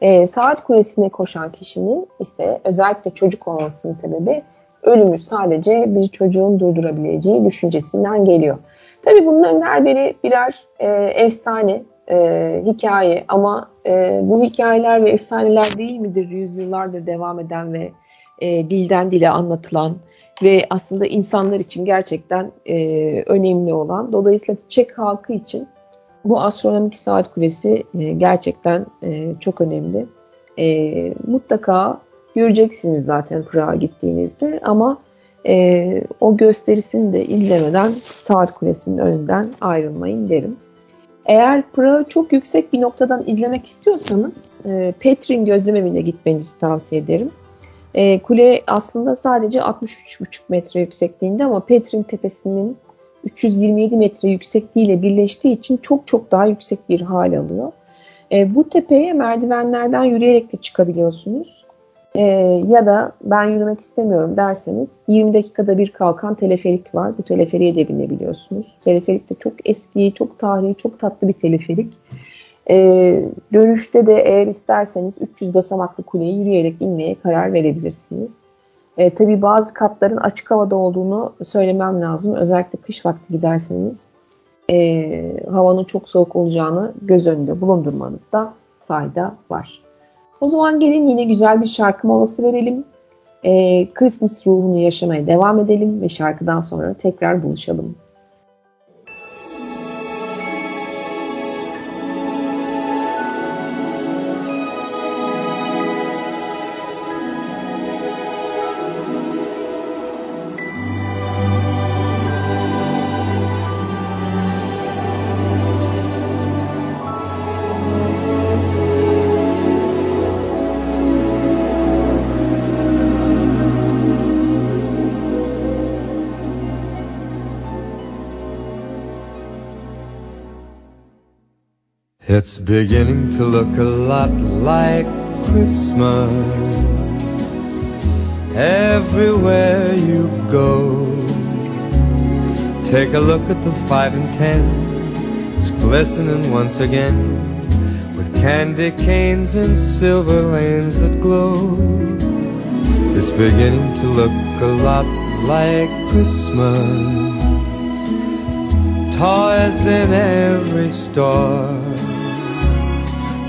Speaker 1: Ee, saat kulesine koşan kişinin ise özellikle çocuk olmasının sebebi ölümü sadece bir çocuğun durdurabileceği düşüncesinden geliyor. Tabi bunların her biri birer e, efsane, e, hikaye ama e, bu hikayeler ve efsaneler değil midir yüzyıllardır devam eden ve e, dilden dile anlatılan ve aslında insanlar için gerçekten e, önemli olan. Dolayısıyla Çek halkı için bu astronomik saat kulesi e, gerçekten e, çok önemli. E, mutlaka göreceksiniz zaten Prag'a gittiğinizde ama e, o gösterisini de izlemeden saat kulesinin önünden ayrılmayın derim. Eğer Prag'ı çok yüksek bir noktadan izlemek istiyorsanız e, Petrin gözlemevine gitmenizi tavsiye ederim. E, kule aslında sadece 63,5 metre yüksekliğinde ama Petrin tepesinin 327 metre yüksekliğiyle birleştiği için çok çok daha yüksek bir hal alıyor. E, bu tepeye merdivenlerden yürüyerek de çıkabiliyorsunuz. E, ya da ben yürümek istemiyorum derseniz 20 dakikada bir kalkan teleferik var. Bu teleferiğe de binebiliyorsunuz. Teleferik de çok eski, çok tarihi, çok tatlı bir teleferik. E, dönüşte de eğer isterseniz 300 basamaklı kuleyi yürüyerek inmeye karar verebilirsiniz. E, tabii bazı katların açık havada olduğunu söylemem lazım. Özellikle kış vakti giderseniz e, havanın çok soğuk olacağını göz önünde bulundurmanızda fayda var. O zaman gelin yine güzel bir şarkı molası verelim. E, Christmas ruhunu yaşamaya devam edelim ve şarkıdan sonra tekrar buluşalım.
Speaker 3: It's beginning to look a lot like Christmas everywhere you go. Take a look at the five and ten, it's glistening once again with candy canes and silver lanes that glow. It's beginning to look a lot like Christmas. Toys in every store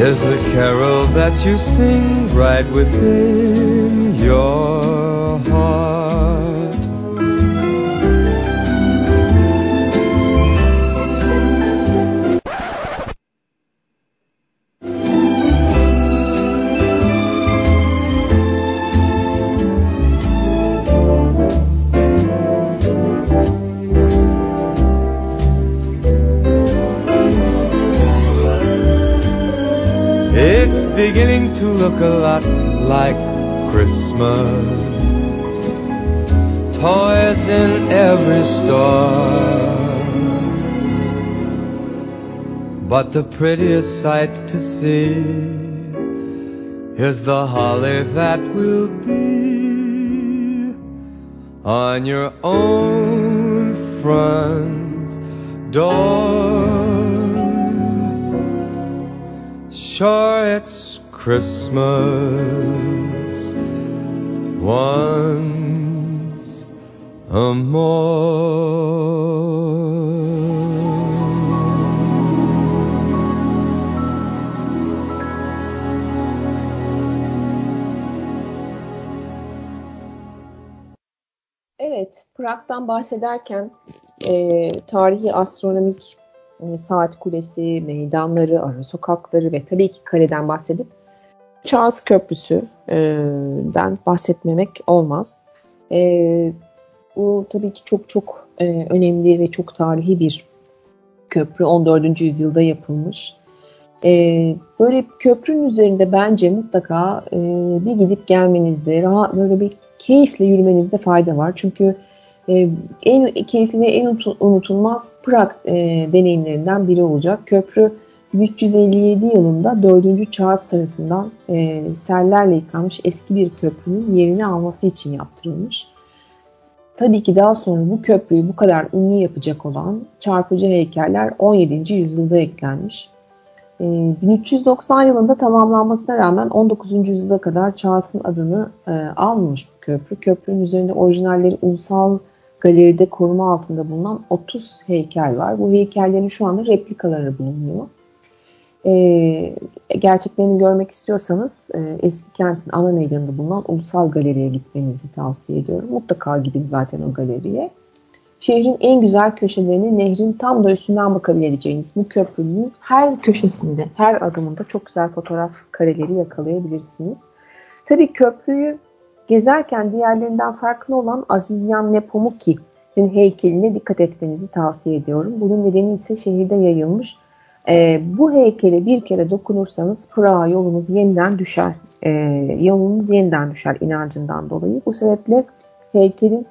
Speaker 3: is the carol that you sing right within your heart. Look a lot like Christmas. Toys in every store. But the prettiest sight to see is the holly that will be on your own front door. Sure, it's Christmas once a more.
Speaker 1: Evet, Prag'dan bahsederken e, tarihi astronomik e, saat kulesi, meydanları, ara sokakları ve tabii ki kaleden bahsedip Charles Köprüsü'den bahsetmemek olmaz. E, bu tabii ki çok çok e, önemli ve çok tarihi bir köprü. 14. yüzyılda yapılmış. E, böyle köprünün üzerinde bence mutlaka e, bir gidip gelmenizde, rahat, böyle bir keyifle yürümenizde fayda var. Çünkü e, en keyifli ve en unutulmaz Prag e, deneyimlerinden biri olacak. Köprü 1357 yılında 4. Charles tarafından e, sellerle yıkanmış eski bir köprünün yerini alması için yaptırılmış. Tabii ki daha sonra bu köprüyü bu kadar ünlü yapacak olan çarpıcı heykeller 17. yüzyılda eklenmiş. 1390 ee, yılında tamamlanmasına rağmen 19. yüzyıla kadar Charles'ın adını e, almamış bu köprü. Köprünün üzerinde orijinalleri ulusal galeride koruma altında bulunan 30 heykel var. Bu heykellerin şu anda replikaları bulunuyor. E, gerçeklerini görmek istiyorsanız e, eski kentin ana meydanında bulunan ulusal galeriye gitmenizi tavsiye ediyorum. Mutlaka gidin zaten o galeriye. Şehrin en güzel köşelerini nehrin tam da üstünden bakabileceğiniz bu köprünün her köşesinde, her adımında çok güzel fotoğraf kareleri yakalayabilirsiniz. Tabii köprüyü gezerken diğerlerinden farklı olan Azizyan Nepomuki'nin heykeline dikkat etmenizi tavsiye ediyorum. Bunun nedeni ise şehirde yayılmış. E, bu heykele bir kere dokunursanız Pırağa yolunuz yeniden düşer. E, yolunuz yeniden düşer inancından dolayı. Bu sebeple heykelin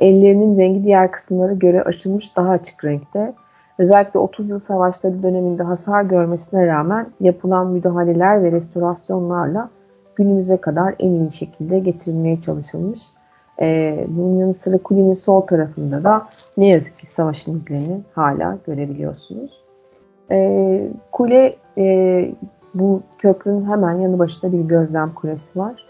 Speaker 1: Ellerinin rengi diğer kısımlara göre aşılmış daha açık renkte. Özellikle 30 yıl savaşları döneminde hasar görmesine rağmen yapılan müdahaleler ve restorasyonlarla günümüze kadar en iyi şekilde getirilmeye çalışılmış. Ee, bunun yanı sıra kulenin sol tarafında da ne yazık ki savaşın izlerini hala görebiliyorsunuz. Ee, kule e, bu köprünün hemen yanı başında bir gözlem kulesi var.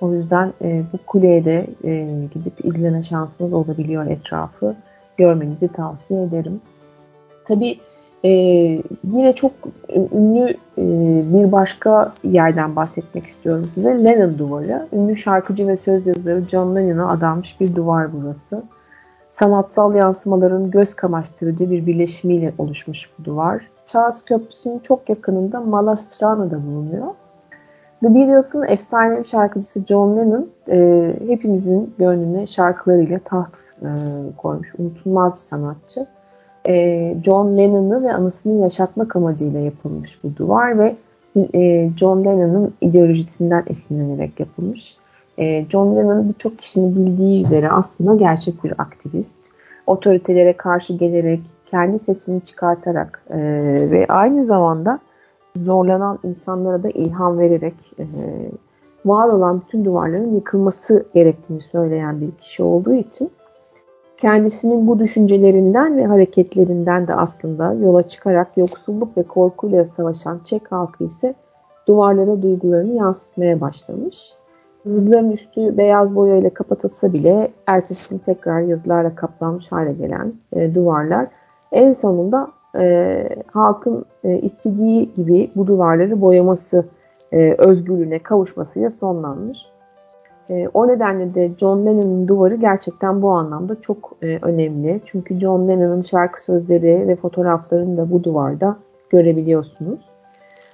Speaker 1: O yüzden e, bu kuleye de e, gidip izleme şansınız olabiliyor etrafı. Görmenizi tavsiye ederim. Tabii e, yine çok ünlü e, bir başka yerden bahsetmek istiyorum size. Lennon Duvarı. Ünlü şarkıcı ve söz yazarı John Lennon'a adanmış bir duvar burası. Sanatsal yansımaların göz kamaştırıcı bir birleşimiyle oluşmuş bu duvar. Charles Köprüsü'nün çok yakınında Malastrana'da bulunuyor. The Beatles'ın efsane şarkıcısı John Lennon e, hepimizin gönlüne şarkılarıyla taht e, koymuş. Unutulmaz bir sanatçı. E, John Lennon'ı ve anısını yaşatmak amacıyla yapılmış bu duvar ve e, John Lennon'ın ideolojisinden esinlenerek yapılmış. E, John Lennon birçok kişinin bildiği üzere aslında gerçek bir aktivist. Otoritelere karşı gelerek, kendi sesini çıkartarak e, ve aynı zamanda zorlanan insanlara da ilham vererek e, var olan bütün duvarların yıkılması gerektiğini söyleyen bir kişi olduğu için kendisinin bu düşüncelerinden ve hareketlerinden de aslında yola çıkarak yoksulluk ve korkuyla savaşan Çek halkı ise duvarlara duygularını yansıtmaya başlamış. Yazıların üstü beyaz boya ile kapatılsa bile ertesi gün tekrar yazılarla kaplanmış hale gelen e, duvarlar en sonunda e, halkın e, istediği gibi bu duvarları boyaması e, özgürlüğüne kavuşmasıyla sonlanmış. E, o nedenle de John Lennon'ın duvarı gerçekten bu anlamda çok e, önemli. Çünkü John Lennon'ın şarkı sözleri ve fotoğraflarını da bu duvarda görebiliyorsunuz.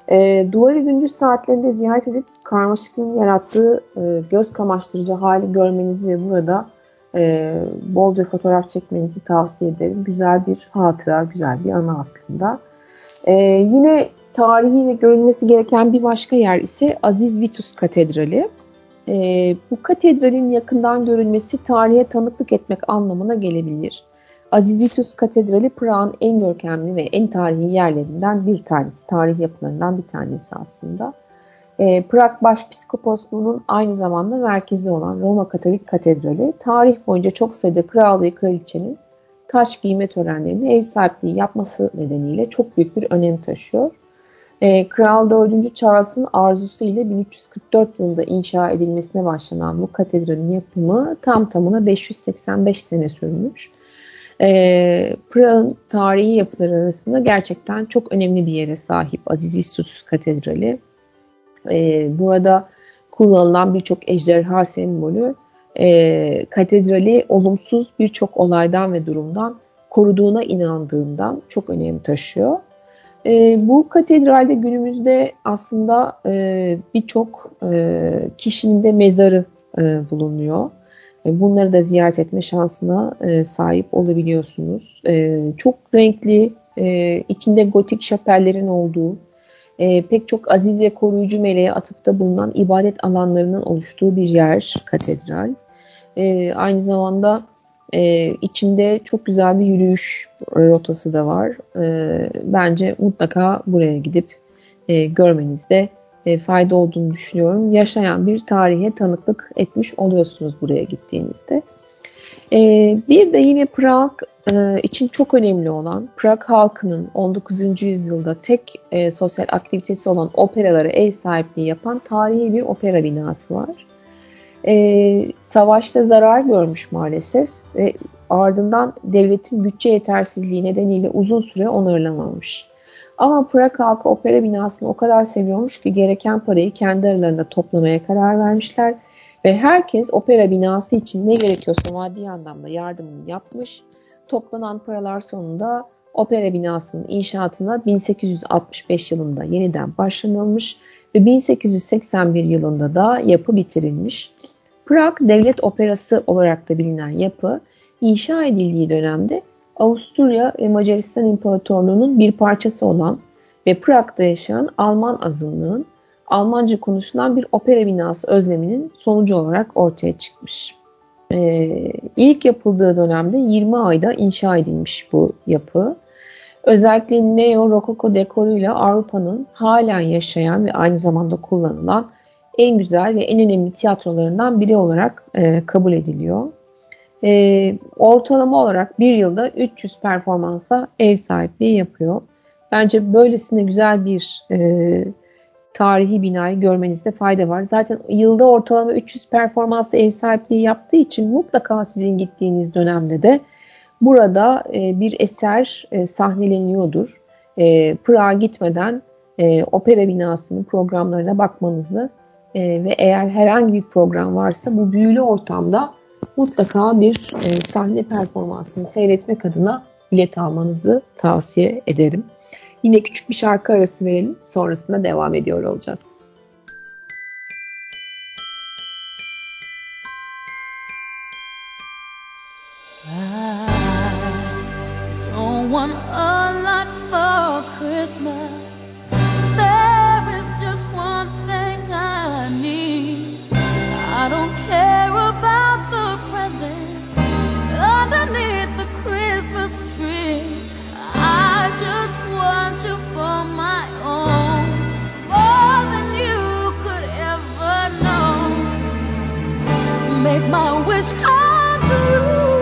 Speaker 1: E, duvarı gündüz saatlerinde ziyaret edip karmaşıklığın yarattığı e, göz kamaştırıcı hali görmenizi ve burada e, bolca fotoğraf çekmenizi tavsiye ederim. Güzel bir hatıra, güzel bir anı aslında. E, yine tarihi ve görülmesi gereken bir başka yer ise Aziz Vitus Katedrali. E, bu katedralin yakından görülmesi tarihe tanıklık etmek anlamına gelebilir. Aziz Vitus Katedrali Prag'ın en görkemli ve en tarihi yerlerinden bir tanesi. Tarih yapılarından bir tanesi aslında. E, Prag Başpiskoposluğu'nun aynı zamanda merkezi olan Roma Katolik Katedrali tarih boyunca çok sayıda kral ve kraliçenin taş giyme törenlerini ev sahipliği yapması nedeniyle çok büyük bir önem taşıyor. E, Kral 4. Charles'ın arzusu ile 1344 yılında inşa edilmesine başlanan bu katedralin yapımı tam tamına 585 sene sürmüş. E, Prag'ın tarihi yapıları arasında gerçekten çok önemli bir yere sahip Aziz Vistus Katedrali. E, burada kullanılan birçok ejderha sembolü e, katedrali olumsuz birçok olaydan ve durumdan koruduğuna inandığından çok önem taşıyor. E, bu katedralde günümüzde aslında e, birçok e, kişinin de mezarı e, bulunuyor. E, bunları da ziyaret etme şansına e, sahip olabiliyorsunuz. E, çok renkli, içinde gotik şapellerin olduğu, pek çok aziz ve koruyucu meleğe atıfta bulunan ibadet alanlarının oluştuğu bir yer katedral. Aynı zamanda içinde çok güzel bir yürüyüş rotası da var. Bence mutlaka buraya gidip e, görmenizde e, fayda olduğunu düşünüyorum. Yaşayan bir tarihe tanıklık etmiş oluyorsunuz buraya gittiğinizde. E, bir de yine Prag e, için çok önemli olan Prag halkının 19. yüzyılda tek e, sosyal aktivitesi olan operalara ev sahipliği yapan tarihi bir opera binası var. E, savaşta zarar görmüş maalesef ve ardından devletin bütçe yetersizliği nedeniyle uzun süre onarılamamış. Ama Prag halkı opera binasını o kadar seviyormuş ki gereken parayı kendi aralarında toplamaya karar vermişler ve herkes opera binası için ne gerekiyorsa maddi anlamda yardımını yapmış. Toplanan paralar sonunda opera binasının inşaatına 1865 yılında yeniden başlanılmış ve 1881 yılında da yapı bitirilmiş. Prag Devlet Operası olarak da bilinen yapı inşa edildiği dönemde Avusturya ve Macaristan İmparatorluğu'nun bir parçası olan ve Prag'da yaşayan Alman azınlığın Almanca konuşulan bir opera binası özleminin sonucu olarak ortaya çıkmış. Ee, ilk yapıldığı dönemde 20 ayda inşa edilmiş bu yapı. Özellikle Neo-Rokoko dekoruyla Avrupa'nın halen yaşayan ve aynı zamanda kullanılan en güzel ve en önemli tiyatrolarından biri olarak e, kabul ediliyor. E, ortalama olarak bir yılda 300 performansa ev sahipliği yapıyor. Bence böylesine güzel bir e, tarihi binayı görmenizde fayda var. Zaten yılda ortalama 300 performansa ev sahipliği yaptığı için mutlaka sizin gittiğiniz dönemde de burada e, bir eser e, sahneleniyordur. E, Prag'a gitmeden e, opera binasının programlarına bakmanızı e, ve eğer herhangi bir program varsa bu büyülü ortamda mutlaka bir e, sahne performansını seyretmek adına bilet almanızı tavsiye ederim. Yine küçük bir şarkı arası verelim. Sonrasında devam ediyor olacağız. I want a lot for Christmas. I don't care underneath the Christmas tree. I just want you for my own, more than you could ever know. Make my wish come true.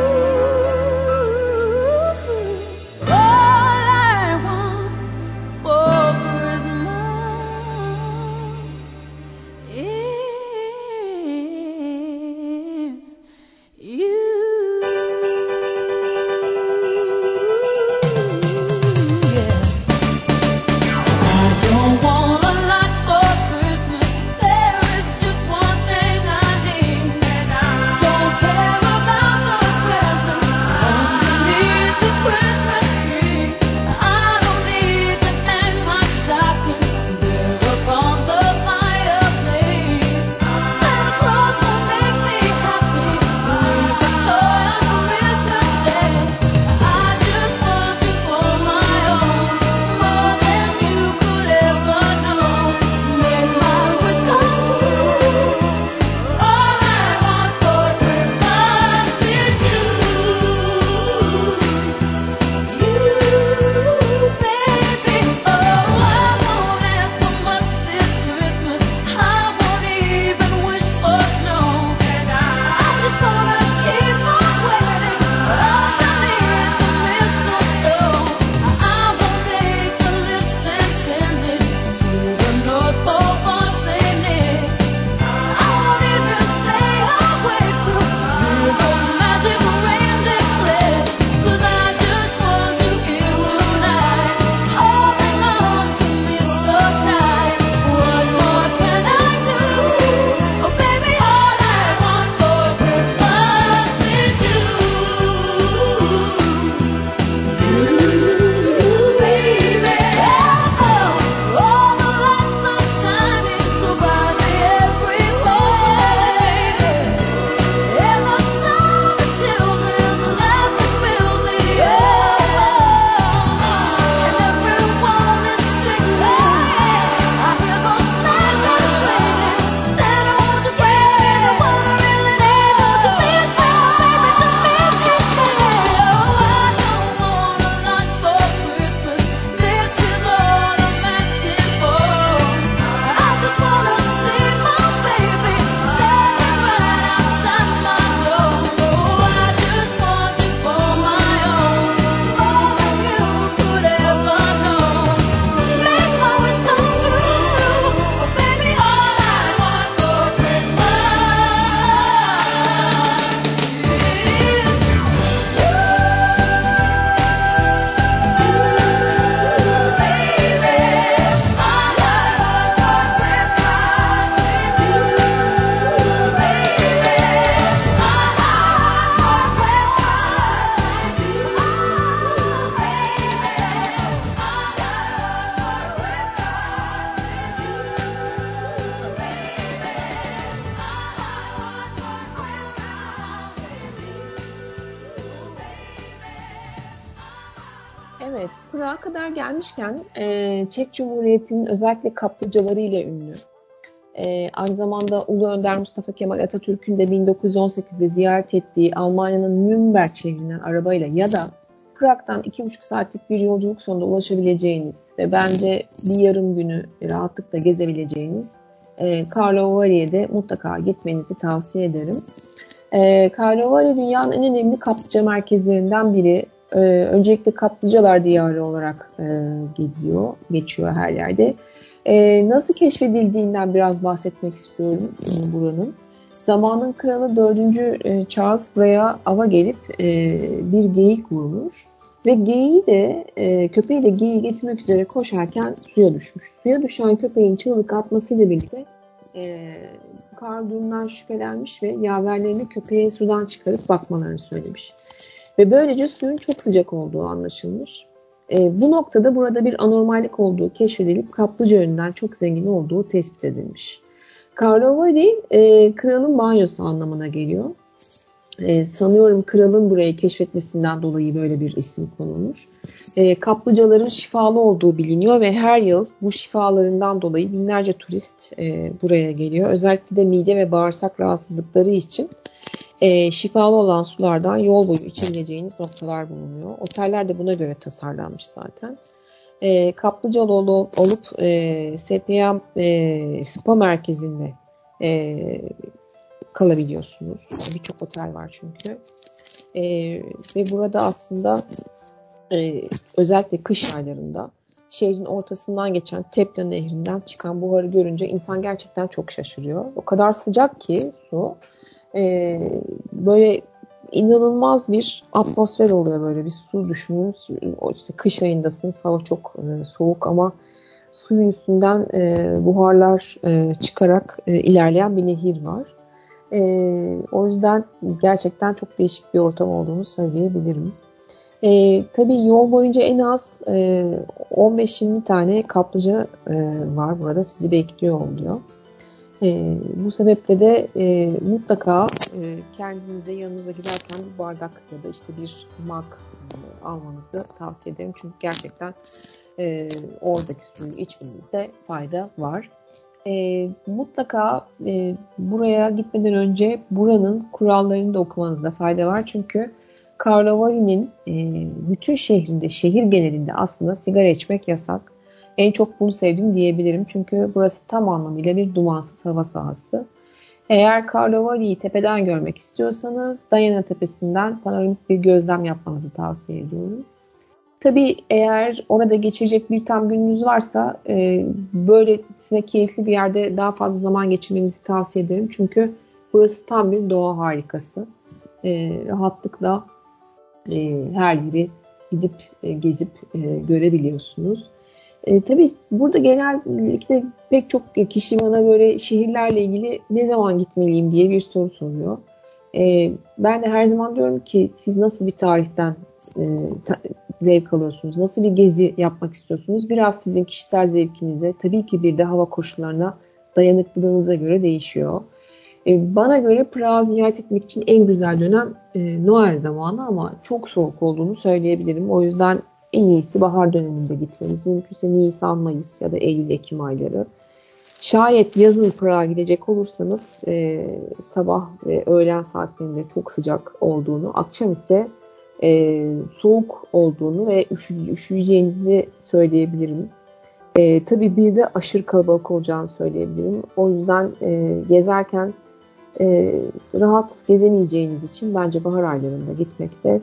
Speaker 1: Çek Cumhuriyeti'nin özellikle kaplıcaları ile ünlü. E, aynı zamanda Ulu Önder Mustafa Kemal Atatürk'ün de 1918'de ziyaret ettiği Almanya'nın Nürnberg şehrinden arabayla ya da Prag'dan iki buçuk saatlik bir yolculuk sonunda ulaşabileceğiniz ve bence bir yarım günü rahatlıkla gezebileceğiniz e, Karlovari'ye de mutlaka gitmenizi tavsiye ederim. E, Karlovari dünyanın en önemli kaplıca merkezlerinden biri. E, öncelikle kaplıcalar diyarı olarak e, geziyor, geçiyor her yerde. E, nasıl keşfedildiğinden biraz bahsetmek istiyorum e, buranın. Zamanın kralı 4. E, Charles buraya ava gelip e, bir geyik vurmuş. Ve geyiği de e, köpeği de geyiği getirmek üzere koşarken suya düşmüş. Suya düşen köpeğin çığlık atmasıyla birlikte e, Karl durumdan şüphelenmiş ve yaverlerini köpeğe sudan çıkarıp bakmalarını söylemiş. Ve böylece suyun çok sıcak olduğu anlaşılmış. E, bu noktada burada bir anormallik olduğu keşfedilip kaplıca yönünden çok zengin olduğu tespit edilmiş. Karlovali e, kralın banyosu anlamına geliyor. E, sanıyorum kralın burayı keşfetmesinden dolayı böyle bir isim konulmuş. E, kaplıcaların şifalı olduğu biliniyor ve her yıl bu şifalarından dolayı binlerce turist e, buraya geliyor. Özellikle de mide ve bağırsak rahatsızlıkları için e, şifalı olan sulardan yol boyu içebileceğiniz noktalar bulunuyor. Oteller de buna göre tasarlanmış zaten. E, kaplıcalı olup e, SPA e, spa merkezinde e, kalabiliyorsunuz. Birçok otel var çünkü. E, ve burada aslında e, özellikle kış aylarında şehrin ortasından geçen Tepla Nehri'nden çıkan buharı görünce insan gerçekten çok şaşırıyor. O kadar sıcak ki su. E, böyle inanılmaz bir atmosfer oluyor böyle bir su düşünün. İşte kış ayındasınız hava çok e, soğuk ama suyun üstünden e, buharlar e, çıkarak e, ilerleyen bir nehir var. E, o yüzden gerçekten çok değişik bir ortam olduğunu söyleyebilirim. E, tabii yol boyunca en az e, 15-20 tane kaplıca e, var burada sizi bekliyor oluyor. E, bu sebeple de e, mutlaka e, kendinize yanınıza giderken bir bardak ya da işte bir mak e, almanızı tavsiye ederim. Çünkü gerçekten e, oradaki suyu içmenizde fayda var. E, mutlaka e, buraya gitmeden önce buranın kurallarını da okumanızda fayda var. Çünkü Karlovari'nin e, bütün şehrinde, şehir genelinde aslında sigara içmek yasak. En çok bunu sevdim diyebilirim. Çünkü burası tam anlamıyla bir dumansız hava sahası. Eğer Karlovari'yi tepeden görmek istiyorsanız Dayana Tepesi'nden panoramik bir gözlem yapmanızı tavsiye ediyorum. Tabii eğer orada geçirecek bir tam gününüz varsa e, böylesine keyifli bir yerde daha fazla zaman geçirmenizi tavsiye ederim. Çünkü burası tam bir doğa harikası. E, rahatlıkla e, her yeri gidip e, gezip e, görebiliyorsunuz. E, tabii burada genellikle pek çok kişi bana böyle şehirlerle ilgili ne zaman gitmeliyim diye bir soru soruyor. E, ben de her zaman diyorum ki siz nasıl bir tarihten e, ta, zevk alıyorsunuz? Nasıl bir gezi yapmak istiyorsunuz? Biraz sizin kişisel zevkinize, tabii ki bir de hava koşullarına dayanıklılığınıza göre değişiyor. E, bana göre Prag'ı ziyaret etmek için en güzel dönem e, Noel zamanı ama çok soğuk olduğunu söyleyebilirim. O yüzden en iyisi bahar döneminde gitmeniz. Mümkünse Nisan, Mayıs ya da Eylül, Ekim ayları. Şayet yazın Prag'a gidecek olursanız e, sabah ve öğlen saatlerinde çok sıcak olduğunu, akşam ise e, soğuk olduğunu ve üşü, üşüyeceğinizi söyleyebilirim. E, tabii bir de aşırı kalabalık olacağını söyleyebilirim. O yüzden e, gezerken e, rahat gezemeyeceğiniz için bence bahar aylarında gitmekte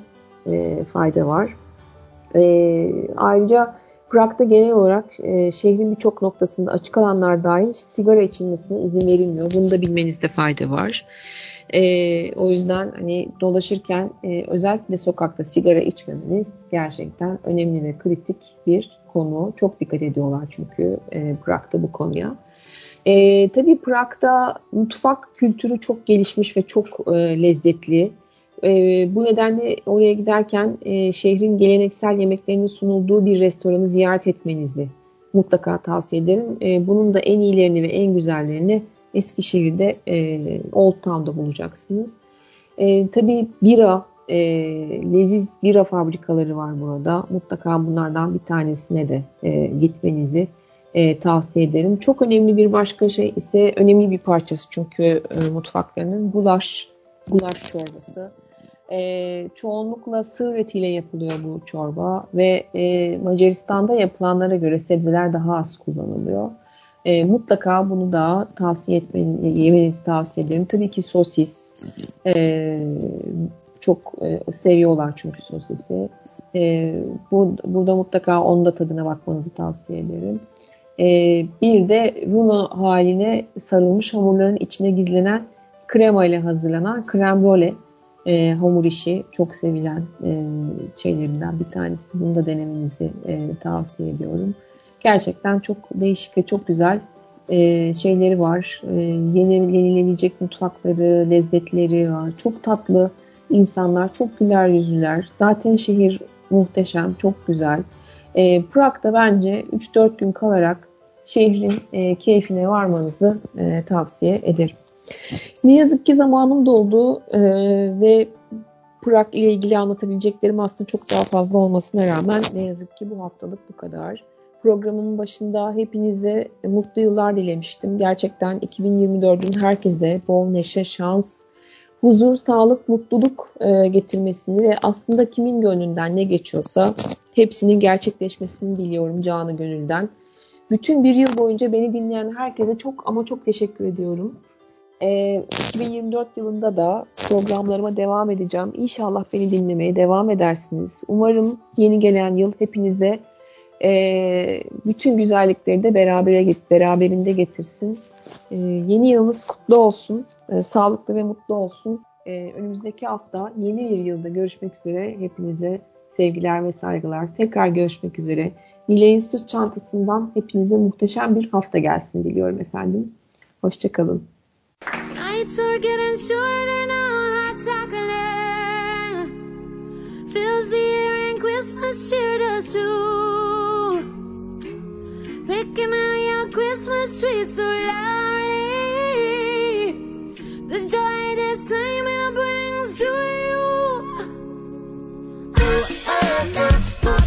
Speaker 1: e, fayda var. E, ayrıca Prag'da genel olarak e, şehrin birçok noktasında açık alanlar dahil sigara içilmesine izin verilmiyor. Bunu da bilmenizde fayda var. E, o yüzden hani dolaşırken e, özellikle sokakta sigara içmemeniz gerçekten önemli ve kritik bir konu. Çok dikkat ediyorlar çünkü e, Prag'da bu konuya. E, tabii Prag'da mutfak kültürü çok gelişmiş ve çok e, lezzetli. E, bu nedenle oraya giderken e, şehrin geleneksel yemeklerinin sunulduğu bir restoranı ziyaret etmenizi mutlaka tavsiye ederim. E, bunun da en iyilerini ve en güzellerini Eskişehir'de e, Old Town'da bulacaksınız. E, tabii bira e, leziz bira fabrikaları var burada. Mutlaka bunlardan bir tanesine de e, gitmenizi e, tavsiye ederim. Çok önemli bir başka şey ise önemli bir parçası çünkü e, mutfaklarının gulaş, gulaş çorbası. E, çoğunlukla sığır etiyle yapılıyor bu çorba ve e, Macaristan'da yapılanlara göre sebzeler daha az kullanılıyor. E, mutlaka bunu da tavsiye yemenizi tavsiye ederim. Tabii ki sosis. E, çok e, seviyorlar çünkü sosisi. E, bu, burada mutlaka onun da tadına bakmanızı tavsiye ederim. E, bir de rulo haline sarılmış hamurların içine gizlenen krema ile hazırlanan krem role e, hamur işi çok sevilen e, şeylerinden bir tanesi. Bunu da denemenizi e, tavsiye ediyorum. Gerçekten çok değişik ve çok güzel e, şeyleri var. E, yeni, yenilebilecek mutfakları, lezzetleri var. Çok tatlı insanlar, çok güler yüzlüler. Zaten şehir muhteşem, çok güzel. E, Prag'da bence 3-4 gün kalarak şehrin e, keyfine varmanızı e, tavsiye ederim. Ne yazık ki zamanım doldu e, ve Prag ile ilgili anlatabileceklerim aslında çok daha fazla olmasına rağmen ne yazık ki bu haftalık bu kadar. Programın başında hepinize mutlu yıllar dilemiştim. Gerçekten 2024'ün herkese bol neşe, şans, huzur, sağlık, mutluluk e, getirmesini ve aslında kimin gönlünden ne geçiyorsa hepsinin gerçekleşmesini diliyorum canı gönülden. Bütün bir yıl boyunca beni dinleyen herkese çok ama çok teşekkür ediyorum. E, 2024 yılında da programlarıma devam edeceğim. İnşallah beni dinlemeye devam edersiniz. Umarım yeni gelen yıl hepinize e, bütün güzellikleri de berabere get beraberinde getirsin. E, yeni yılınız kutlu olsun, e, sağlıklı ve mutlu olsun. Önümüzdeki hafta yeni bir yılda görüşmek üzere. Hepinize sevgiler ve saygılar. Tekrar görüşmek üzere. Nilay'ın sırt çantasından hepinize muhteşem bir hafta gelsin diliyorum efendim. Hoşçakalın. Nights are getting shorter now, hot chocolate fills the air and Christmas cheer does too. Picking out your Christmas tree so loudly,
Speaker 2: the joy this time it brings to you. Oh, oh, oh,